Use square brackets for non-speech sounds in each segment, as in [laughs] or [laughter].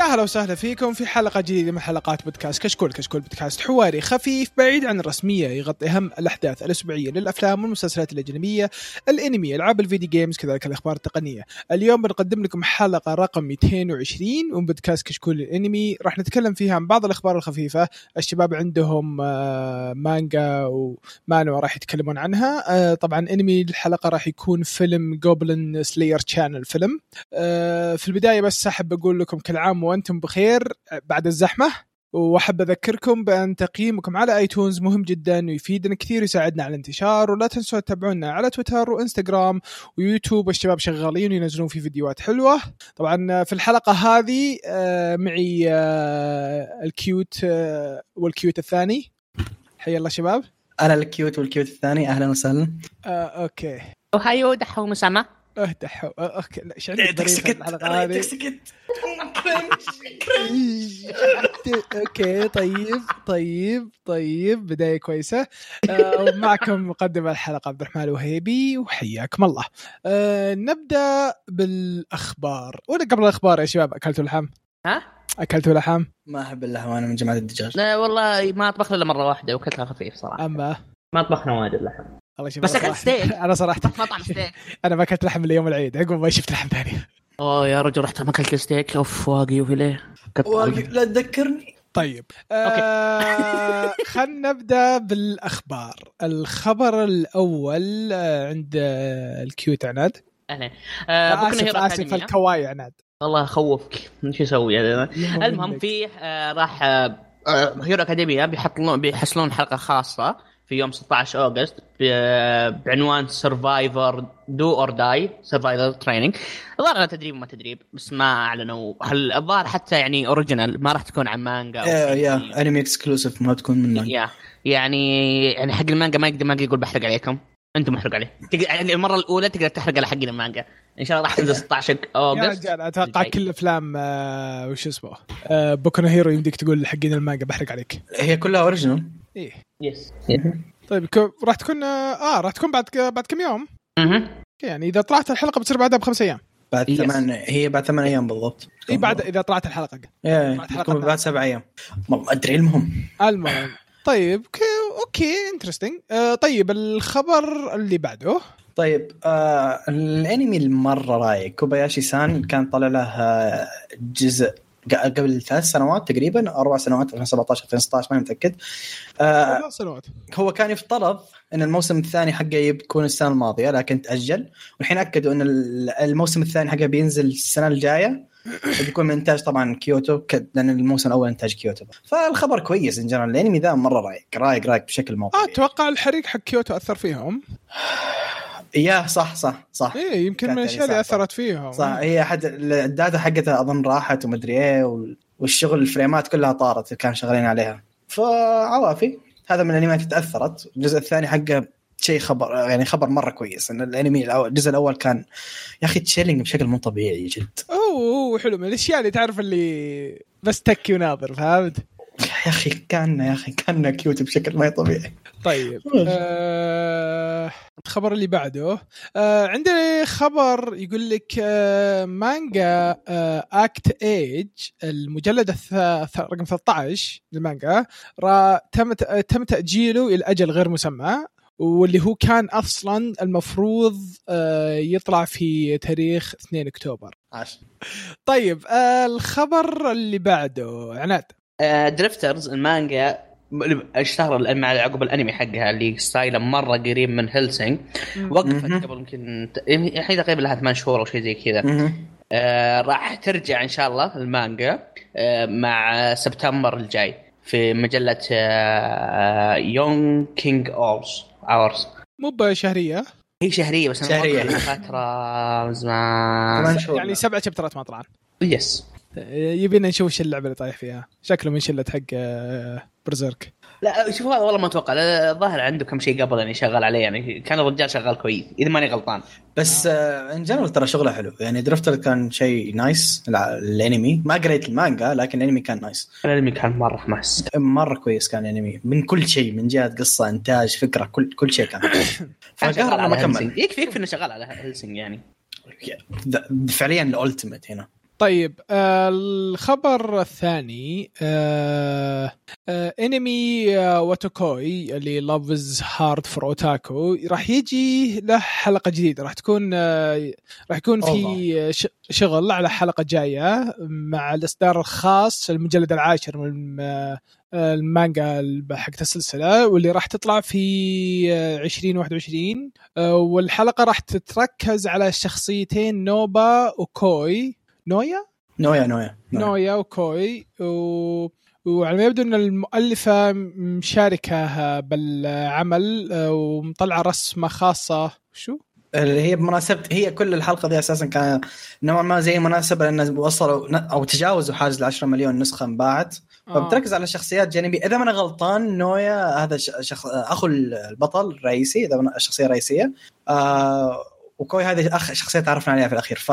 يا هلا وسهلا فيكم في حلقة جديدة من حلقات بودكاست كشكول. كشكول بودكاست حواري خفيف بعيد عن الرسمية يغطي أهم الأحداث الأسبوعية للأفلام والمسلسلات الأجنبية الأنمي ألعاب ال video games كذلك الأخبار التقنية. اليوم بنقدم لكم حلقة رقم 220 من بودكاست كشكول الأنمي. راح نتكلم فيها عن بعض الأخبار الخفيفة. الشباب عندهم آه، مانجا ومانوا راح يتكلمون عنها. آه، طبعا أنمي الحلقة راح يكون فيلم Goblin Slayer شانل فيلم. آه، في البداية بس أحب أقول لكم كل عام وأنتم بخير بعد الزحمة. وأحب أذكركم بأن تقييمكم على iTunes مهم جدا ويفيدنا كثير ويساعدنا على الانتشار. ولا تنسوا تتابعونا على تويتر وإنستغرام ويوتيوب. الشباب شغالين وينزلون في فيديوهات حلوة. طبعا في الحلقة هذه آه، معي آه، ال cute آه، وال cute الثاني. حيا الله شباب. أنا ال cute وال cute الثاني. أهلا وسهلا. آه، okay. おはよう دحو مسامة اهدى حو... okay لا إيش عندك يعطيك ظريف سكت الحلقة هذه؟ يعطيك سكت okay طيب طيب طيب بداية كويسة. آه ومعكم مقدم الحلقة عبد الرحمن الوهيبي وحياكم الله. آه نبدأ بالأخبار. ولا قبل الأخبار يا شباب أكلتوا لحم؟ ها؟ أكلتوا لحم؟ ما أحب اللحم أنا من جماعة الدجاج. لا والله ما طبخنا إلا مرة واحدة وكلتها خفيف صراحة. أما؟ ما طبخنا واجد لحم الله يشوف بس أكلت ستيك. [laughs] أنا صراحة. مطعم ستيك [laughs] أنا ما أكلت لحم الا يوم العيد. عقب ما شفت لحم ثاني. [laughs] أوه يا رجل رحت ما أكلت ستيك أوف واقيو وفيليه لا تذكرني. طيب. آه خلينا نبدأ بالأخبار. الخبر الأول آه عند آه ال cute عناد. أهلا. آه بوكو آسف آسف. ال kawaii عناد. والله خوفك. شو أسوي يعني المهم في آه راح آه آه، Hero Academia بيحطلون بيحصلون حلقة خاصة. في يوم 16 August بعنوان Survive Do or Die Survival Training الظاهر تدريب وما تدريب بس ما أعلنوا هل الظاهر حتى يعني original ما راح تكون عن مانجا yeah. yeah انمي exclusive ما تكون من مانجا. yeah يعني يعني حق المانجا ما يقدر ما يقدر يقول بحرق عليكم. أنتم محرق عليه تقدر يعني المرة الأولى تقدر تحرق على حقين المانجا. إن شاء الله راح تنزل 16 يا August. رجال أتوقع. كل افلام آه وش اسمه؟ آه Boku Hero يمديك تقول حقين المانجا بحرق عليك. هي كلها original إيه. yes طيب كو- راح تكون آه آه، راح تكون بعد بعد كم يوم؟ مهم. يعني إذا طلعت الحلقة بتصير بعدها بخمس أيام. بعد. ثمان هي بعد ثمان أيام بالضبط. إي بعد إذا طلعت الحلقة. إيه بعد حلقة. بعد سبع أيام. ما أدري المهم. المهم. طيب okay interesting آه طيب الخبر اللي بعده. طيب آه الأنمي المرة رايق. كوباياشي سان كان طلع له آه، جزء قبل ثلاث سنوات تقريبا أربع سنوات 2017 2016 ماني متأكد. آه ثلاث سنوات. هو كان يفترض إن الموسم الثاني حقه يكون السنة الماضية لكن تأجل. والحين أكدوا إن ال- الموسم الثاني حقه بينزل السنة الجاية. بيكون من إنتاج طبعا كيوتو لأن الموسم الأول إنتاج كيوتو. فالخبر كويس in general الانمي ذا مرة رايق رايق رايق بشكل مو آه أتوقع الحريق حق كيوتو أثر فيهم. yeah صح صح صح. إيه يمكن من كانت الأشياء اللي يعني. أثرت فيهم صح هي حد ال data حقتها أظن راحت ومدري إيه وال- والشغل الفريمات كلها طارت اللي كانوا شغالين عليها. فعوافي هذا من الأنميات اللي تأثرت. الجزء الثاني حقه شيء خبر يعني خبر مرة كويس إن الأنمي الجزء الأول كان يا أخي chilling بشكل مو طبيعي جد. أوه أوه، حلو. من الأشياء اللي تعرف اللي بس تكي وناظر فهمت؟ يا أخي كان يا أخي كان cute بشكل ما طبيعي. طيب [laughs] آه الخبر اللي بعده آه عندنا خبر يقول لك آه مانجا آه Act-Age المجلد رقم 13 للمانجا تم تم تأجيله إلى أجل غير مسمى واللي هو كان أصلا المفروض آه يطلع في تاريخ 2 أكتوبر. عاش. طيب آه الخبر اللي بعده عناد. Drifters المانجا م- اشتهر مع عقب الأنمي حقها اللي style ه مرة قريب من Hellsing وقفت. قبل يمكن الحين تقريبا لها ثمان شهور أو شيء زي كذا. آه راح ترجع إن شاء الله المانجا آه مع سبتمبر الجاي في مجلة آه Young King Ours Ours مو بشهرية؟ هي شهرية بس لها فترة زمان. يعني سبع شابترات ما طلعن yes يبينا نشوف إيش اللعبة اللي طايح فيها. شكله من شلة حق آه، Berserk لا شوف هذا والله ما أتوقع. الظاهر عنده كم شيء قبل يعني شغال عليه. يعني كان الرجال شغال كويس إذا ماني غلطان. بس آه in general ترى شغله حلو. يعني Drifters كان شيء nice الانمي. ما قريت المانجا لكن الانمي كان nice الانمي كان مرة حماس مرة كويس كان الانمي. من كل شيء من جهة قصة إنتاج فكرة كل كل شيء كان [coughs] فقهر على ما كمل يكفي يكفي إنه شغال على Hellsing يعني. فعليا ال Ultimate هنا. طيب آه الخبر الثاني آه آه انمي آه Wotakoi اللي Love Is Hard for Otaku راح يجي له حلقة جديدة راح تكون آه راح يكون في ش- شغل على حلقة جاية مع الإصدار الخاص المجلد العاشر من آه المانجا حقت السلسلة واللي راح تطلع في آه، 2021 آه، والحلقة راح تتركز على شخصيتين نوبا وكوي. نويا؟ نويا نويا نويا. وكوي و... وعلى ما يبدو إن المؤلفة مشاركه بالعمل آه، ومطلعة رسمة خاصة. شو؟ اللي هي بمناسبة هي كل الحلقة دي أساسا كان نوعا ما زي مناسبة لأن وصلوا أو تجاوزوا حاجز ال 10 مليون نسخة انباعت فبتركز على شخصيات جانبية. إذا ما أنا غلطان ناويا هذا ش- شخص أخو البطل الرئيسي إذا الشخصية الرئيسية آه Wotakoi هذه اخ شخصية تعرفنا عليها في الأخير. ف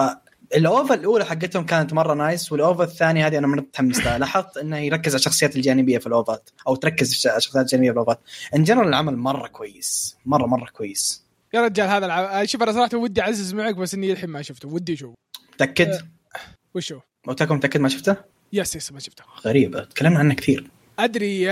ال OVA الأولى حقتهم كانت مرة nice وال OVA الثانية هذه أنا متحمس لها لاحظت إنه يركز على الشخصيات الجانبية في الاوفات أو تركز في الشخصيات الجانبية في الاوفات in general العمل مرة كويس مرة مرة كويس يا رجال هذا الع... شوف أنا صراحة ودي أعزز معك بس إني الحين ما شفته ودي أشوف متأكد؟ أه. وشو؟ متاكد متأكد ما شفته؟ يس يس ما شفته غريبة تكلمنا عنه كثير أدري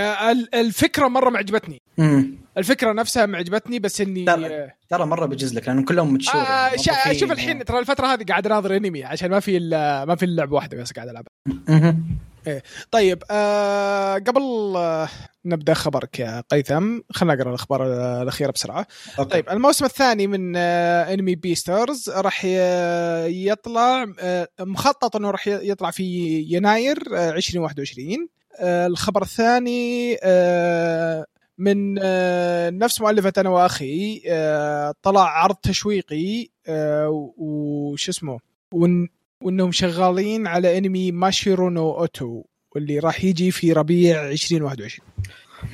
الفكرة مرة معجبتني امم الفكرة نفسها معجبتني بس اني ترى ترى مرة بجز لك لأنه كلهم متشور آه شا... شوف الحين ترى الفترة هذه قاعد اناظر انمي عشان ما في إلا- ما في لعبة واحدة بس قاعد ألعبها. طيب آه قبل آه نبدأ خبرك يا قيثم خلينا نقرأ الأخبار الأخيرة بسرعة. طيب الموسم الثاني من آه انمي Beastars راح يطلع آه مخطط إنه راح يطلع في يناير آه 2021 آه الخبر الثاني آه من آه نفس مؤلفة أنا وأخي آه طلع عرض تشويقي آه وش اسمه وإنهم شغالين على أنمي ماشيرو نو أوتو واللي راح يجي في ربيع 2021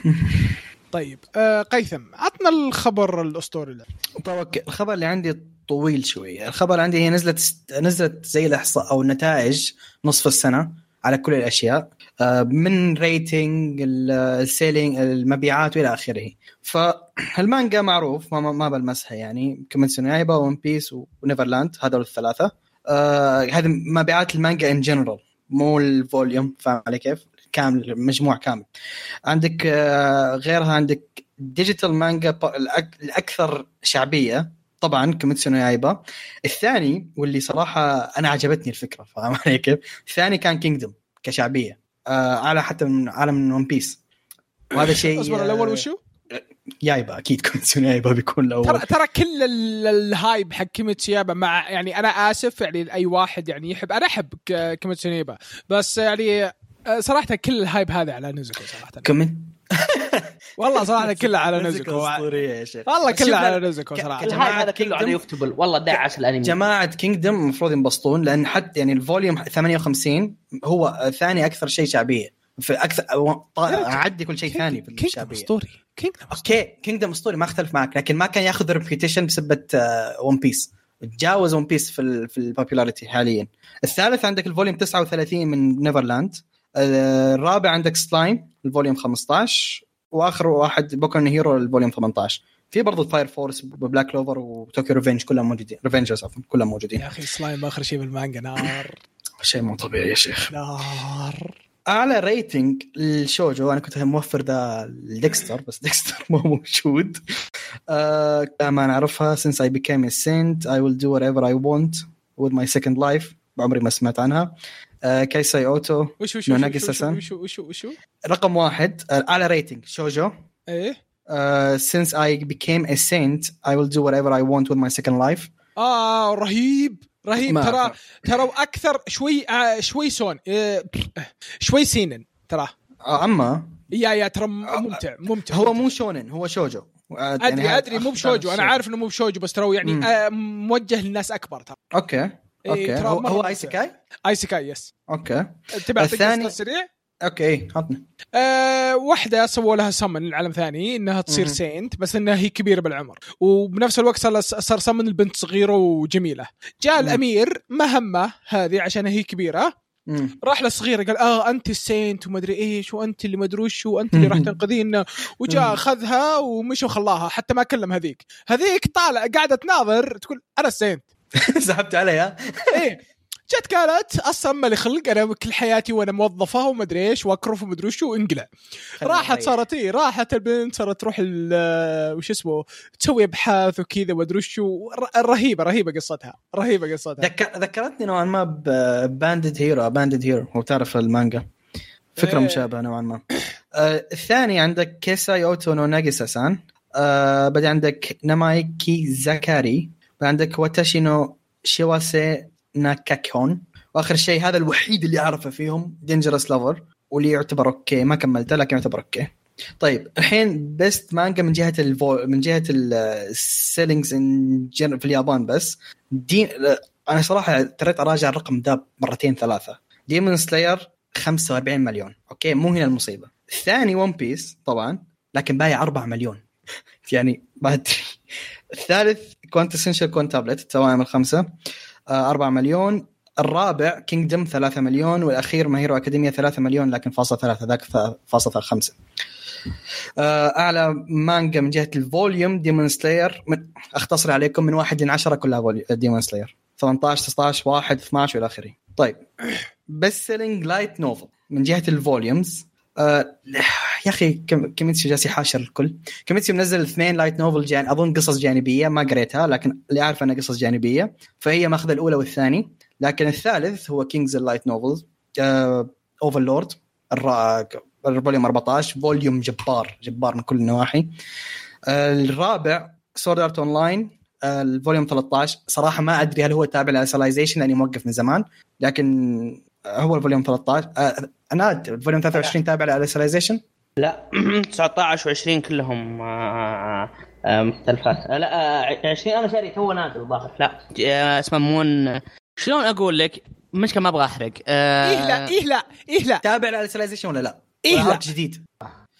[laughs] طيب آه قيثم عطنا الخبر الأسطوري له طيب okay الخبر اللي عندي طويل شوي. الخبر عندي هي نزلت نزلت زي الإحصاء أو النتائج نصف السنة. على كل الأشياء آه، من rating ال selling المبيعات وإلى آخره. فالمانجا معروف ما, ما- بلمسها يعني Kimetsu no Yaiba One Piece و Neverland هذول الثلاثة. آه هذه مبيعات المانجا in general مو ال volume فاهم علي كيف؟ كامل المجموع كامل. عندك آه غيرها عندك digital مانجا الأكثر شعبية طبعا كيميتسو نو يايبا. الثاني واللي صراحة أنا عجبتني الفكرة فاهم علي كيف؟ الثاني كان Kingdom كشعبية آه اعلى حتى من اعلى من One Piece وهذا شيء اصبر الأول آه، وشو؟ يايبا أكيد كيميتسو نو يايبا بيكون الأول. ترى ترى كل ال- ال hype حق كيميتسو يايبا مع يعني أنا آسف يعني لاي واحد يعني يحب أنا أحب كيميتسو يايبا بس يعني آه، صراحة كل ال hype هذا على نيزوكو صراحة. comment والله صراحة [laughs] كله على نيزوكو أسطورية يا شيخ. والله كله على ك- صراحة. ال hype هذا كله على Ufotable والله دعس الأنمي. جماعة Kingdom المفروض ينبسطون لأن حتى يعني ال volume 58 هو ثاني أكثر شيء شعبية. في أكثر أو- طا- عدي كل شيء ثاني في الشعبية. اسطوري Kingdom أوكي Kingdom اسطوري ما أختلف معك لكن ما كان ياخذ reputation بسبه One Piece تجاوز One Piece في ال في ال popularity حاليا. الثالث عندك ال volume 39 من Neverland الرابع عندك سلايم ال volume 15 واخر واحد بوكو Hero ال volume 18 في برضو Fire Force Black Clover وتوكيو Reveng كلهم موجودين. Revengers عفوا كلهم موجودين. يا أخي سلايم آخر شيء بالمانجا نار. [laughs] شيء مو طبيعي يا شيخ. نار. اعلى rating للشوجو أنا كنت موفر ده ل Dexter بس Dexter [laughs] مو موجود. آه كما نعرفها since I became a saint I will do whatever I want with my second life. عمري ما سمعت عنها. كايساي أوتو. وش وش نو وش ناجي وش ساسان. وش وش وش رقم واحد آه اعلى rating شوجو. إيه. آه since I became a saint I will do whatever I want with my second life. آه رهيب رهيب. ترى. ترى أكثر شوي آه شوي سون آه [sniffs] شوي سينن ترى. آه أما؟ يا يا ترى ممتع ممتع هو. مو شونن هو شوجو. آه أدري يعني أدري مو بشوجو. أنا. عارف إنه مو بشوجو بس ترى. يعني آه موجه للناس أكبر ترى. أوكي. أوكي إيه، هو, هو. اي سكاي اي سكاي يس أوكي تبي اعطيك الثاني- سريع أوكي عطني أه واحدة سووا لها سمن العالم ثاني إنها تصير مهم. سينت بس إنها هي كبيرة بالعمر وبنفس الوقت صار صار سمن البنت صغيرة وجميلة جاء مم. الأمير مهمة هذه عشان هي كبيرة مم. راح للصغيرة قال آه أنت السينت ومدري إيش وأنت اللي مدري وش وأنت اللي راح مم. تنقذينا وجاء مم. أخذها ومشى وخلاها حتى ما كلم هذيك هذيك طالع قاعدة تناظر تقول أنا السينت [laughs] سحبت عليها. إيه. جت قالت أصلا مالي خلق أنا كل حياتي وأنا موظفة ومدري إيش وأكرف ومدري وش وإنقلع. راحت صارت إيه راحت البنت صارت تروح وش اسمه تسوي أبحاث وكذا ومدري وش ر- رهيبة رهيبة قصتها رهيبة قصتها. ذكر ذكرتني نوعا ما بباندد هيرو باندد هيرو هو تعرف المانجا. فكرة إيه. مشابهة نوعا ما. آه الثاني عندك كيساي اوتو نو ناجيسا سان آه بعدين عندك نامايكي زاكاري بعدين عندك واتاشي نو شيواسي ناكاكون. وآخر شيء هذا الوحيد اللي أعرفه فيهم دينجرس لوفر واللي يعتبر أوكي ما كملته لكن يعتبر أوكي. طيب الحين بيست مانجا من جهة الفو... من جهة السيلينجز في اليابان بس. دي أنا صراحة اضطريت أراجع الرقم ده مرتين ثلاثة. Demon Slayer 45 مليون. أوكي مو هنا المصيبة. الثاني One Piece طبعا لكن بايع 4 مليون. [laughs] يعني ما أدري. الثالث Quintessential Quintuplets التوائم الخمسه آه 4 مليون. الرابع Kingdom 3 مليون. والأخير My Hero Academia 3 مليون لكن فاصل 3 ذاك فاصل 5 أعلى مانجا من جهة ال volume Demon Slayer أختصر عليكم من 1 ل 10 كلها Demon Slayer 18 16 1 12 والى آخره. طيب. best selling light novel من جهة ال volumes. آه يا أخي كيميتسو جالس يحاشر الكل. كيميتسو منزل اثنين light novel جان أظن قصص جانبية ما قريتها لكن اللي اعرف إنها قصص جانبية. فهي ماخذة الأولى والثاني. لكن الثالث هو kings ال light novels Overlord ال volume 14 volume جبار جبار من كل النواحي آه الرابع Sword Art Online ال volume 13 صراحة ما أدري هل هو تابع ل Alicization لأني موقف من زمان. لكن هو ال volume 13 آه أنا ال volume 23 تابع ل Alicization لا [clears throat] 19 و20 كلهم آه آه مختلفات. آه لا آه 20 أنا شاري تو نازل الظاهر. لا. اسمه مون شلون أقول لك؟ مشكلة ما أبغى أحرق. إيه لا إيه لا إيه لا. تابع ل Alicization ولا لا؟ إيه ولا لا. جديد.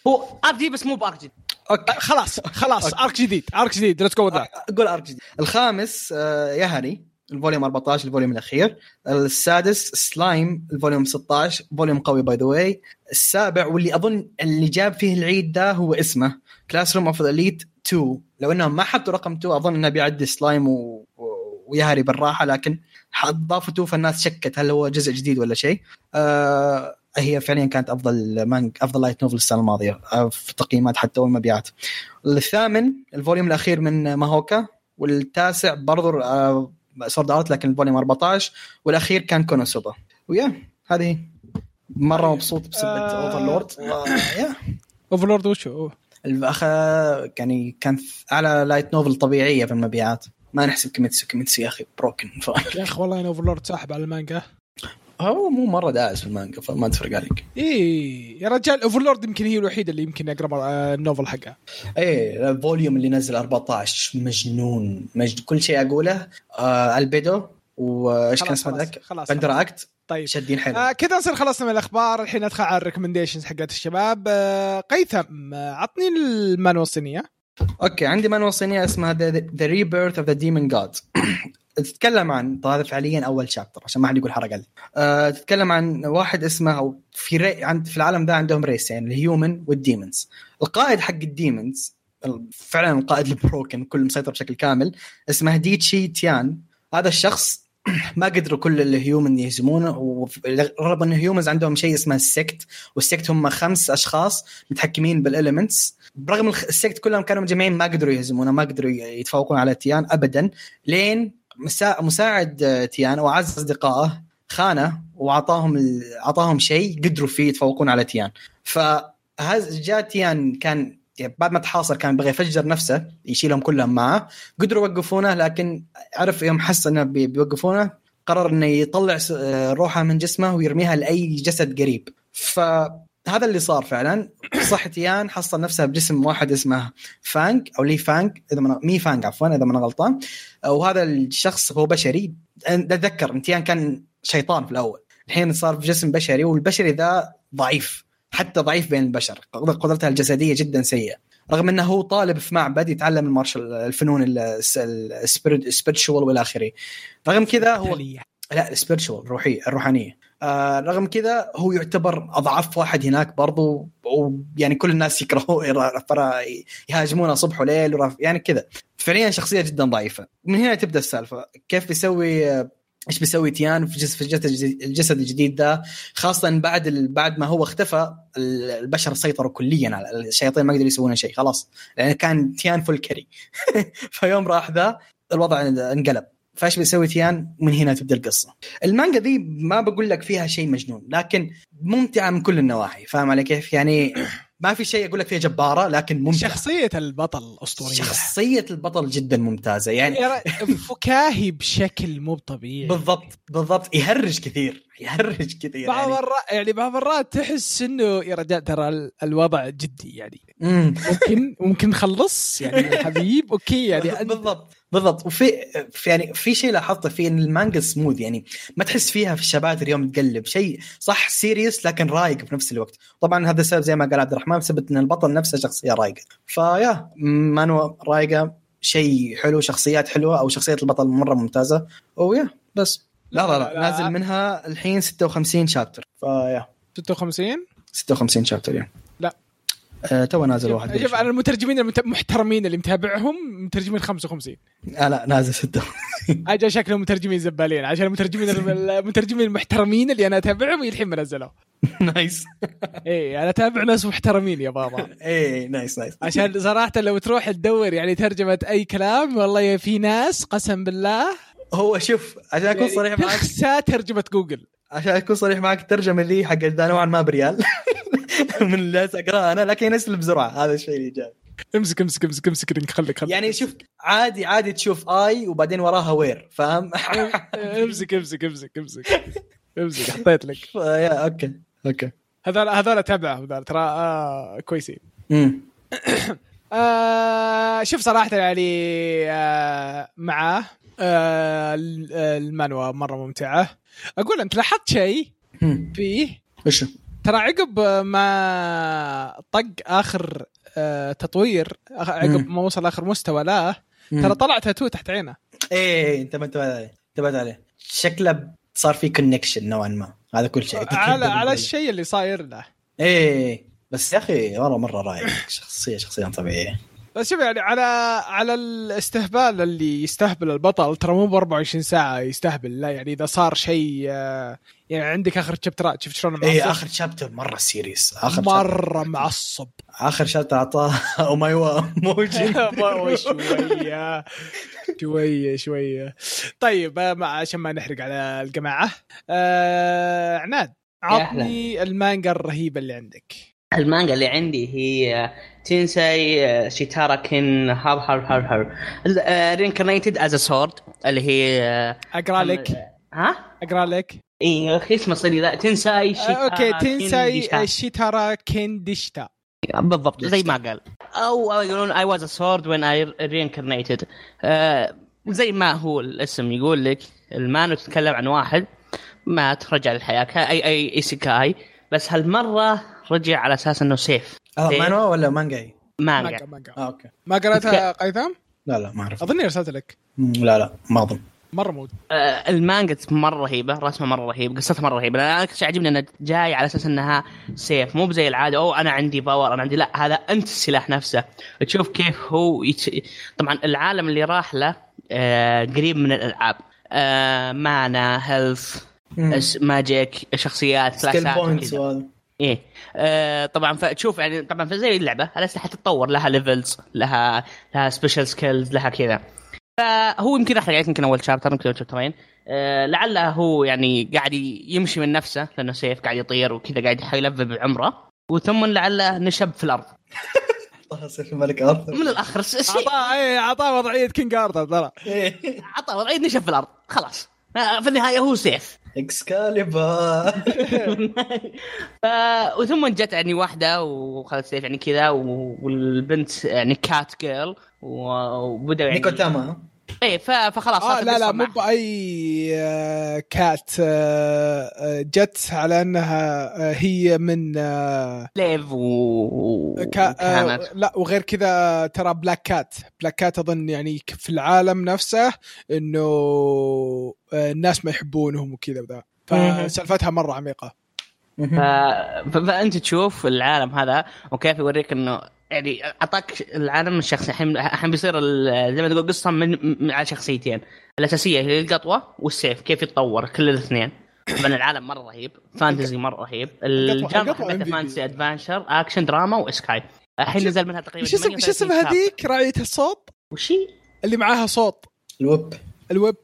هو arc جديد بس مو ب arc جديد. أوكي. خلاص خلاص arc جديد arc جديد. let's go that أقول arc جديد. الخامس آه يهري ال volume 14 ال volume الأخير. السادس سلايم ال volume 16 volume قوي by the way السابع واللي أظن اللي جاب فيه العيد ده هو اسمه Classroom of Elite 2 لو إنهم ما حطوا رقم 2 أظن إنه بيعدي سلايم. و... ويهري بالراحة لكن ضافوا 2 فالناس شكت هل هو جزء جديد ولا شيء. آه هي فعليا كانت أفضل مانج أفضل light novel السنة الماضية آه في تقييمات حتى والمبيعات الثامن ال volume الأخير من ماهوكا والتاسع برضو آه Sword Art لكن ال volume 14 والأخير كان كونوسوبا ويا هذه مرة مبسوط بسبه آه. Overlord [coughs] يا. Overlord وش هو؟ الأخ يعني كان اعلى light novel طبيعية في المبيعات. ما نحسب كيميتسو كيميتسو يا أخي broken. يا أخي والله أنا Overlord ساحب على المانجا. هو مو مرة داعس في المانجا فما تفرق عليك. إيه يا رجال Overlord يمكن هي الوحيدة اللي يمكن أقرأ آه، ال novel حقها. إيه ال volume اللي نزل 14 مجنون مجد كل شيء أقوله آه ألبيدو وإيش كان اسمه خلاص، ذاك؟ خلاص بندر. اكت طيب. شادين حيل آه كذا نصير خلصنا من الأخبار. الحين ندخل على ال recommendations حقت الشباب. آه قيثم آه، عطني المانوا الصينيه okay عندي مانوا صينيه اسمها The Rebirth of the Demon God تتكلم عن هذا فعليا أول chapter عشان ما حد يقول حرق علي. أه تتكلم عن واحد اسمه أو في ري عند في العالم ده عندهم race ين يعني ال human وال demons القائد حق ال demons فعلا القائد ال broken كل مسيطر بشكل كامل اسمه ديتشي تيان. هذا الشخص [clears throat] ما قدروا كل ال human يهزمونه ورغم ان ال humans عندهم شيء اسمه ال sect وال sect هم خمس أشخاص متحكمين بال elements برغم ال sect كلهم كانوا مجمعين ما قدروا يهزمونه ما قدروا يتفوقون على تيان ابدا. لين. مساعد تيان وأعز أصدقائه خانه وأعطاهم. أعطاهم شيء قدروا فيه يتفوقون على تيان فهذا جاء تيان كان يعني بعد ما تحاصر كان بغى يفجر نفسه يشيلهم كلهم معه قدروا يوقفونه لكن عرف يوم حس إنه بي- بيوقفونه قرر إنه يطلع آه، روحه من جسمه ويرميها لأي جسد قريب فهذا اللي صار فعلا. صح تيان حصل نفسه بجسم واحد اسمه فانج أو لي فانج إذا من مي فانج عفوا إذا ما أنا غلطان. وهذا الشخص هو بشري. أتذكر تيان كان شيطان في الأول. الحين صار في جسم بشري والبشري ذا ضعيف. حتى ضعيف بين البشر. قدرتها الجسدية جدا سيئة. رغم إنه هو طالب في معبد يتعلم ال martial الفنون ال spiritual والى آخره. رغم كذا هو لا ال spiritual الروحيه الروحانيه آه رغم كذا هو يعتبر أضعف واحد هناك برضو ويعني كل الناس يكرهوه يهاجمونه صبح وليل يعني كذا. فعليا شخصية جدا ضعيفة. من هنا تبدأ السالفة. كيف بيسوي آه، إيش بيسوي تيان في جسد في الجسد الجديد ده خاصة بعد بعد ما هو اختفى ال- البشر سيطروا كليا على الشياطين ما قدروا يسوون شيء خلاص. لأن كان تيان full carry. [laughs] فيوم راح ذا الوضع انقلب. فايش بيسوي تيان من هنا تبدأ القصة. المانجا دي ما بقول لك فيها شيء مجنون لكن ممتعة من كل النواحي فاهم علي كيف؟ يعني ما في شيء أقول لك فيها جبارة لكن ممتعة. شخصية البطل أسطورية. شخصية البطل جدا ممتازة يعني فكاهي بشكل مو طبيعي. بالضبط بالضبط. يهرج كثير يهرج كثير بعض يعني. المرات يعني بعض المرات تحس إنه يا رجال ترى ال- الوضع جدي يعني. مم. ممكن ممكن نخلص يعني حبيب؟ أوكي يعني [laughs] بالضبط. بالضبط. وفي في يعني في شيء لاحظته في إن المانجا سموث يعني ما تحس فيها في ال chapter يوم تقلب. شيء صح serious لكن رايق في نفس الوقت. طبعا هذا السبب زي ما قال عبد الرحمن بسبب إن البطل نفسه شخصية رايقة. ف yeah مانوا رايقة. شيء حلو شخصيات حلوة أو شخصية البطل مرة ممتازة. و yeah بس. لا لا لا, لا. نازل منها الحين 56 chapter ف yeah. 56 56 chapter yeah. لا. آه تو نازل واحد شوف أنا المترجمين المحترمين اللي متابعهم مترجمين 55 آه لا نازل 6 [laughs] أجل شكلهم مترجمين زبالين عشان المترجمين المترجمين المحترمين اللي أنا أتابعهم الحين ما نزلوا. [laughs] nice. إيه أنا أتابع ناس محترمين يا بابا. [laughs] إيه nice nice. عشان صراحة لو تروح تدور يعني ترجمة أي كلام والله في ناس قسم بالله. هو شوف عشان أكون يعني صريح معك ترجمة جوجل. عشان أكون صريح معك الترجمة ذي حق نوعا ما بريال. من اللي جالس اقراها أنا لكن ينزل بسرعة. هذا الشيء اللي جاي. امسك امسك امسك امسك رينك خليك خليك. يعني شوف عادي عادي تشوف آي وبعدين وراها وير فاهم؟ [laughs] امسك امسك امسك امسك. امسك حطيت لك. [laughs] يا أوكي. أوكي. هذول هذول تبعه هذول. ترى آه كويسين. امم [coughs] آه شوف صراحة يعني آه معاه آه ال- المانوا مرة ممتعة. أقول أنت لاحظت شيء فيه ترى عقب ما طق آخر آه تطوير عقب. ما وصل آخر مستوى له ترى طلع تاتو تحت عينه. إيه انت ما انتبهت عليه انتبهت عليه. شكله صار في كونكشن نوعا ما. هذا كل شيء. على على الشيء اللي صاير له. إيه بس يا أخي مره مرة رايق شخصية شخصية طبيعية. بس شوف يعني على على الاستهبال اللي يستهبل البطل ترى مو ب 24 ساعة يستهبل لا يعني إذا صار شيء آه، يعني عندك آخر chapterات شفت شلون معصب؟ إيه آخر chapter مرة serious آخر chapter مرة معصب. آخر chapter أعطاه [laughs] omae wa mou shindeiru [laughs] شوية شوية شوية. طيب آه، ما عشان ما نحرق على الجماعة آه عناد عطني المانجا الرهيبة اللي عندك. المانجا اللي عندي هي tensei shitara ken هار هار هار هار reincarnated as sword اللي هي آه، أقرأ لك. ها؟ أقرأ لك. إي يا أخي اسمه صدق لا tensei آه shitara okay ken tensei ديشا. shitara ken deshita بالضبط زي ما قال. أو يقولون I was a sword when I reincarnated زي ما هو الاسم يقول لك المانو تتكلم عن واحد مات رجع للحياة كا- اي أي isekai. بس هالمرة رجع على أساس إنه سيف هذا سيف. مانوا ولا مانجا؟ مانجا. مانجا مانجا. آه okay. ما قرأتها قيثم؟ لا لا ما اعرف أظني ارسلت لك. لا لا ما أظن. مرة mode. آه، المانجا مرة رهيبة رسمه مرة رهيب قصتها مرة رهيبة. أنا أكثر شيء عجبني إنها جاي على أساس إنها سيف مو بزي العادة أو أنا عندي power أنا عندي لا هذا أنت السلاح نفسه. تشوف كيف هو يت... طبعا العالم اللي راح له آه قريب من الألعاب. آه mana health magic شخصيات skill points إيه. آه طبعا فتشوف يعني طبعا في زي اللعبة الاسلحه تتطور لها levels لها لها special skills لها كذا. فهو يمكن أحرق عليك يمكن أول chapter يمكن أول chapterين آه لعله هو يعني قاعد يمشي من نفسه لأنه سيف قاعد يطير وكذا قاعد ي level بعمره. وثم لعله نشب في الأرض. سيف الملك آرثر. من الآخر. س- شيء عطاه إيه عطاه وضعية King آرثر ترى. عطى وضعية نشب في الأرض. خلاص. آه، في النهاية هو سيف إكسكاليبر. [laughs] ف... وثم جت يعني واحدة وخذت سيف يعني كذا و- والبنت يعني cat girl وبدأوا يعني نيكو تاما إيه. فخلاص صارت لا لا مو. بأي آه، كات آه، آه، جت على أنها آه، هي من آه، ليف و... كا آه، لا وغير كذا ترى بلاك كات بلاك كات أظن يعني في العالم نفسه إنه آه، الناس ما يحبونهم وكذا وذا. فسالفتها مرة عميقة. فأنت تشوف العالم هذا وكيف يوريك إنه يعني أعطاك العالم الشخصي. الحين الحين بيصير ال- زي ما تقول قصة من, من على شخصيتين. الأساسية هي القطوة والسيف كيف يتطور كل الاثنين. طبعا العالم مرة رهيب fantasy مرة رهيب. ال genre حقته. fantasy adventure action دراما و isekai الحين نزل منها تقريبا وش اسم وش اسم 38 هذيك؟ راعية الصوت؟ وش هي؟ اللي معاها صوت. ال whip ال whip.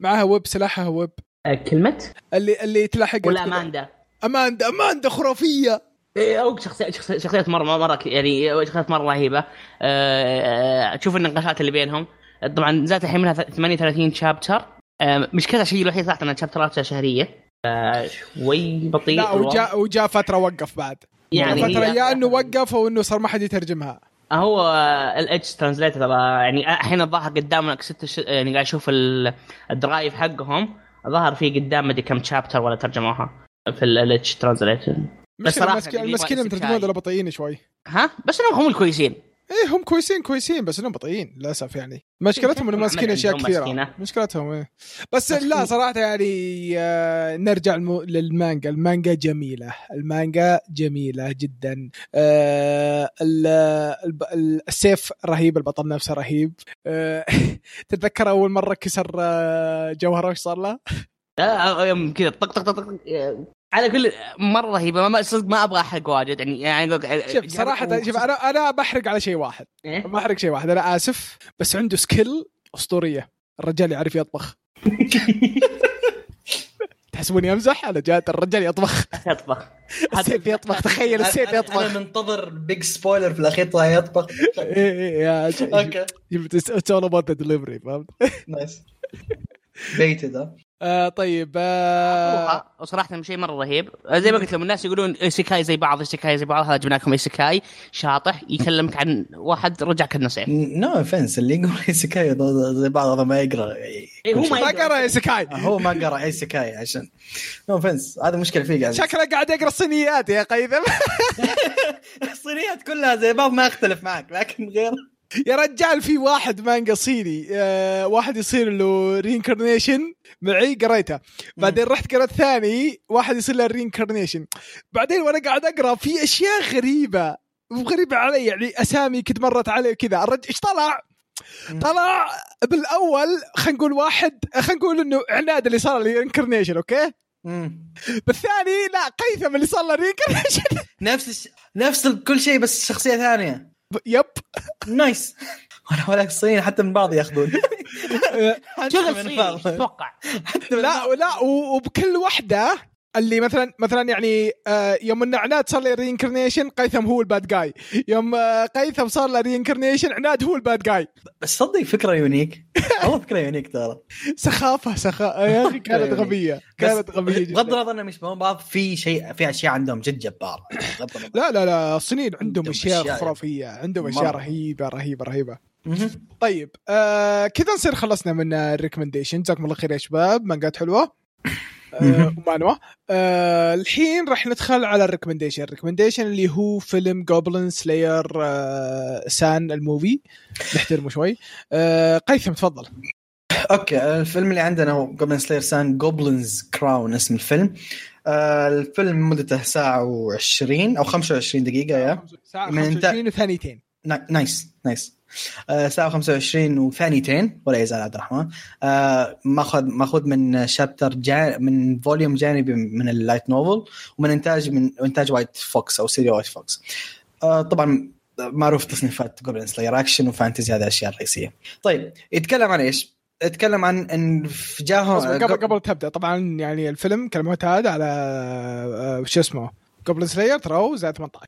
معاها whip سلاحها whip. آه، كلمة؟ اللي اللي تلاحق ولا أماندا. أماندا أماندا خرافية. أو شخصيات شخصيات مرة مرة يعني شخصيات مرة رهيبة. أه تشوف النقاشات اللي بينهم. طبعا نزلت الحين منها 38 شابتر أه مش كذا شيء الوحيد صراحة إنها شابترات شهرية. أه شوي بطيء لا. وجاء وجاء فترة وقف بعد. يعني فترة هي- يا إنه وقف أو إنه صار ما حد يترجمها. هو الاتش ترانزليتر ترى يعني الحين الظاهر قدامك ست ش... يعني قاعد أشوف ال- ال drive حقهم. ظهر في قدام مدري كم chapter ولا ترجموها في ال English translator بس صراحة المسكين المترجمين استكشاف. ذولا بطيئين شوي. ها؟ بس إنهم هم الكويسين. إيه هم كويسين كويسين بس إنهم بطيئين للأسف يعني. مشكلتهم إنهم [laughs] ماسكين أشياء كثيرة. مسكينة؟ مشكلتهم إيه. بس لا صراحة يعني آه، نرجع المو... للمانجا. المانجا جميلة. المانجا جميلة جدا. آه، ال- الب- السيف رهيب البطل نفسه رهيب. آه، [laughs] تتذكر أول مرة كسر آه، جوهره وش صار له؟ لا يوم كذا طق طق طق على كل مرة رهيبه ما صدق ما أبغى أحرق واجد. يعني يعني شوف صراحة شوف أنا أنا بحرق على شيء واحد. إيه؟ بحرق شيء واحد. أنا آسف بس عنده skill أسطورية. الرجال يعرف يطبخ. [laughs] تحسبوني أمزح؟ أنا جات الرجال يطبخ. يطبخ. [laughs] السيف يطبخ. تخيل السيف أنا يطبخ. منتظر big spoiler في الأخير طلع يطبخ. [laughs] إيه إيه يا ش- okay. it's all about the delivery فهمت؟ nice baited ها آه طيب آه وصراحه شيء مرة رهيب. زي ما قلت لهم الناس يقولون isekai زي بعض isekai زي بعض هذا جبنا لكم isekai. شاطح يكلمك عن واحد رجع كانه سيف no offense اللي يقول isekai زي بعض هذا ما يقرأ. إيه، هو ما قرأ isekai هو ما قرأ isekai عشان. no offense هذا مشكلة فيه قاعد. شكله قاعد يقرأ الصينيات يا قيثم. [laughs] الصينيات كلها زي بعض ما أختلف معك لكن غير. يا رجال في واحد مانجا صيني آه واحد يصير له reincarnation معي قريته. بعدين رحت قرأت ثاني واحد يصير له reincarnation بعدين وأنا قاعد أقرأ في أشياء غريبة غريبة علي يعني أسامي كنت مرت علي كذا الرجل إيش طلع؟ طلع بالأول خلينا نقول واحد خلينا نقول إنه عناد اللي صار له reincarnation okay؟ مم. بالثاني لا قيثم اللي صار له reincarnation نفس الش... نفس كل شيء بس شخصية ثانية. yep. nice ولا ولا الصينيين حتى من بعض ياخذون. [laughs] شغل من صيني بعض. أتوقع. لا لا وبكل وحدة اللي مثلا مثلا يعني آه، يوم ان عناد صار له reincarnation قيثم هو ال bad guy يوم آه، قيثم صار له reincarnation عناد هو ال bad guy بس صدق فكرة unique والله فكرة unique ترى. سخافة سخافه يا أخي كانت غبية كانت غبية بغض جدا النظر إنهم يشبهون بعض في شيء في أشياء عندهم جد جبارة. بغض النظر. لا لا لا الصينيين عندهم عندهم أشياء أشياء. خرافية عندهم أشياء. رهيبة رهيبة رهيبة. طيب آه كذا نصير خلصنا من ال recommendation. جزاكم الله خير يا شباب. مانجات حلوة. [laughs] آه. ومانوا. آه الحين راح ندخل على ال recommendation. ال recommendation اللي هو فيلم Goblin Slayer آه سان ال movie. نحترمه شوي. آه قيثم تفضل. okay الفيلم اللي عندنا هو Goblin Slayer سان Goblin's Crown اسم الفيلم. آه الفيلم مدته ساعة و20 أو 25 دقيقة يا. ساعة من 25 وثانيتين. نا- nice nice. آه ساعة 25 وثانيتين ولا يزال عبد الرحمن. آه ماخذ ماخذ من chapter جا من volume جانبي من ال light novel ومن انتاج من إنتاج White Fox أو سيريا White Fox طبعا معروف تصنيفات Goblin Slayer action و fantasy هذه الاشياء الرئيسيه طيب يتكلم عن إيش؟ يتكلم عن إن جاهم قبل قبل تبدأ طبعا يعني الفيلم كالمعتاد على آه شو اسمه؟ Goblin Slayer ترى هو زائد 18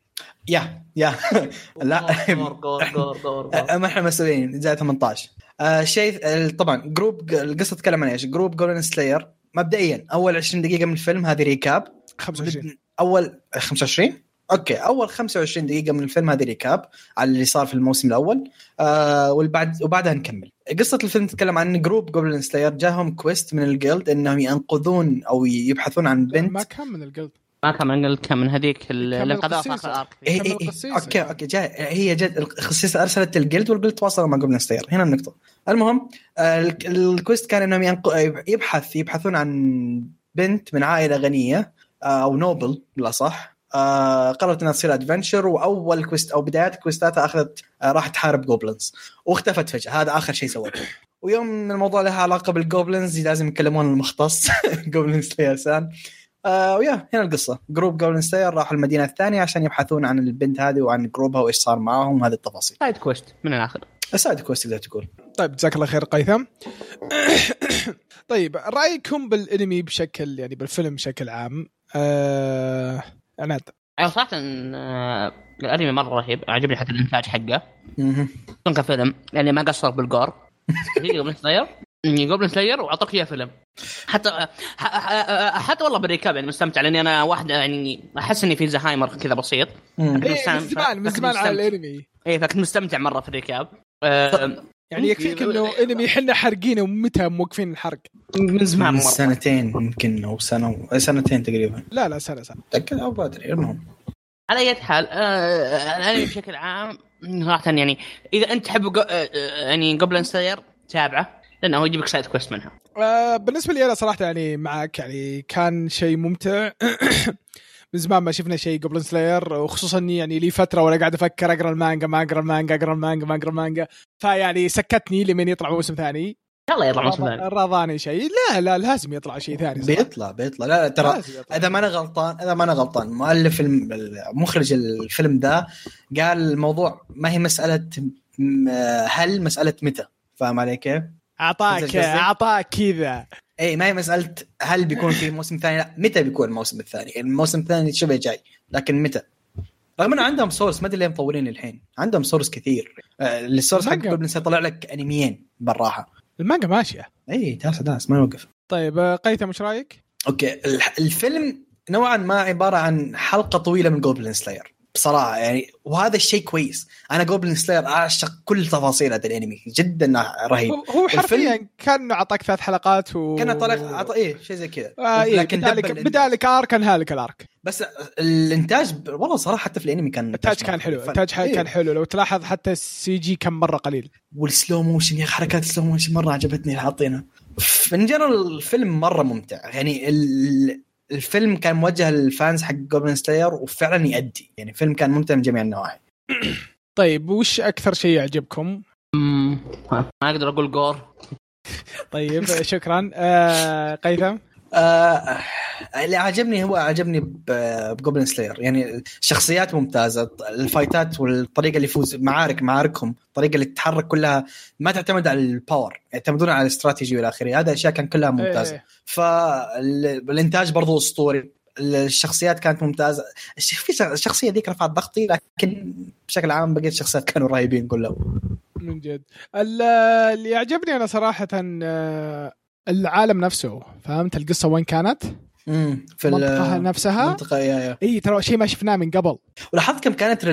يا يا. [laughs] لا. [laughs] ما إحنا مسؤولين زائد 18 آه شيء طبعا group القصة تتكلم عن إيش؟ group Goblin Slayer مبدئيا أول 20 دقيقة من الفيلم هذه recap 25 أول 25 okay أول 25 دقيقة من الفيلم هذه recap على اللي صار في الموسم الأول. آه والبعد وبعدها نكمل. قصة الفيلم تتكلم عن group Goblin Slayer جاهم quest من ال guild إنهم ينقذون أو يبحثون عن بنت. ما كان من ال guild ما كان من guild كان من هذيك اللي انقذوها في. اخر إيه إيه إيه. okay okay جاي. هي جد القسيسة أرسلت ال guild وال guild تواصلوا مع Goblin Slayer هنا النقطة. المهم ال- ال quest كان إنهم ينق... يبحث يبحثون عن بنت من عائلة غنية آه، أو noble بالأصح. آه قررت إنها تصير adventurer وأول quest أو بدايات quest اتها أخذت آه راح تحارب goblins واختفت فجأة. هذا آخر شيء سوته. ويوم الموضوع له علاقة بال goblins لازم يكلمون المختص Goblin Slayer سان آه ويا هنا القصة. group Goblin Slayer راحوا المدينة الثانية عشان يبحثون عن البنت هذه وعن group ها وإيش صار معاهم هذه التفاصيل. side quest من الآخر. ال side quest تقدر تقول. طيب جزاك الله خير قيثم. [coughs] طيب رأيكم بالانمي بشكل يعني بالفيلم بشكل عام؟ آه... عناد. أنا صراحة آه، الأنمي مرة رهيب. عجبني حتى الإنتاج حقه. خصوصا كفيلم يعني ما قصر بال gore. [laughs] Goblin Slayer Goblin Slayer وأعطاك إياه فيلم. حتى حتى والله بالركاب يعني مستمتع لأني أنا واحد يعني أحس إني في زهايمر كذا بسيط. إيه. من زمان من زمان على. الأنمي. اي فكنت مستمتع مرة في الركاب آه، يعني يكفيك إنه أنمي حنا حرقينه ومتى موقفين الحرق؟ من زمان من سنتين يمكن أو سنة سنتين تقريبا. لا لا سنة سنة. متاكد أو ما ادري المهم. على أي حال آه، الأنمي بشكل عام صراحة يعني إذا أنت تحب آه، آه، يعني Goblin Slayer تابعه. لأنه هو يجيبك side quest منها. آه بالنسبة لي أنا صراحة يعني معك يعني كان شيء ممتع. [coughs] من زمان ما شفنا شيء Goblin Slayer وخصوصا اني يعني لي فترة وأنا قاعد أفكر أقرأ المانجا ما أقرأ المانجا أقرأ المانجا ما أقرأ المانجا. فيعني سكتني لمن يطلع موسم ثاني. ان شاء الله يطلع موسم ثاني. راضاني شيء. لا لا لازم يطلع شيء ثاني. صراحة. بيطلع بيطلع. لا لا ترى. إذا ما أنا غلطان إذا ما أنا غلطان مؤلف مخرج الفيلم ذا قال الموضوع ما هي مسألة هل مسألة متى؟ فاهم علي كيف؟ اعطاك؟ أعطاك كذا. اي ما هي مسألة هل بيكون في موسم ثاني؟ لا متى بيكون الموسم الثاني؟ الموسم الثاني شبه جاي لكن متى؟ رغم إنه عندهم source ما أدري ليه مطورين الحين. عندهم source كثير. آه، ال source حق. Goblin طلع لك أنميين بالراحة. المانجا ماشية. إي dash dash ما يوقف. طيب آه، قيثم إيش رأيك؟ okay الفيلم نوعا ما عبارة عن حلقة طويلة من Goblin Slayer بصراحة يعني وهذا الشيء كويس. أنا Goblin Slayer أعشق كل تفاصيل هذا الأنمي جدا رهيب. هو حرفيا كان أعطاك ثلاث حلقات و كان طلع عط... إيه شيء زي كذا. آه إيه لكن بدالك. بدالك arc انهالك ال arc بس الإنتاج ب- والله صراحة حتى في الأنمي كان التاج كان حلو فن. التاج إيه. كان حلو. لو تلاحظ حتى السي جي كان مرة قليل. وال slow motion يا حركات ال slow motion مرة عجبتني اللي حاطينها من جنرال الفيلم مرة ممتع. يعني ال... الفيلم كان موجه لل fans حق Goblin Slayer وفعلا يأدي. يعني فيلم كان ممتع من جميع النواحي. [clears throat] طيب وش أكثر شيء يعجبكم؟ ما أقدر أقول gore [laughs] طيب شكرا. آه قيثم؟ آه اللي عجبني هو عجبني ب- بجوبلين سلاير يعني الشخصيات ممتازة ال fight ات والطريقة اللي يفوز معارك معاركهم الطريقة اللي تتحرك كلها ما تعتمد على ال power يعتمدون على الاستراتيجي والى آخره. هذا الاشياء كان كلها ممتازة. إيه. فالانتاج برضو أسطوري. الشخصيات كانت ممتازة. في الشخصية ذيك رفعت ضغطي لكن بشكل عام بقيت الشخصيات كانوا رهيبين كلهم. من جد. ال- اللي يعجبني أنا صراحة آه، العالم نفسه فهمت؟ القصة وين كانت؟ امم في المنطقة ال- نفسها؟ المنطقة يا يا. إي ترى شيء ما شفناه من قبل. ولاحظت كم كانت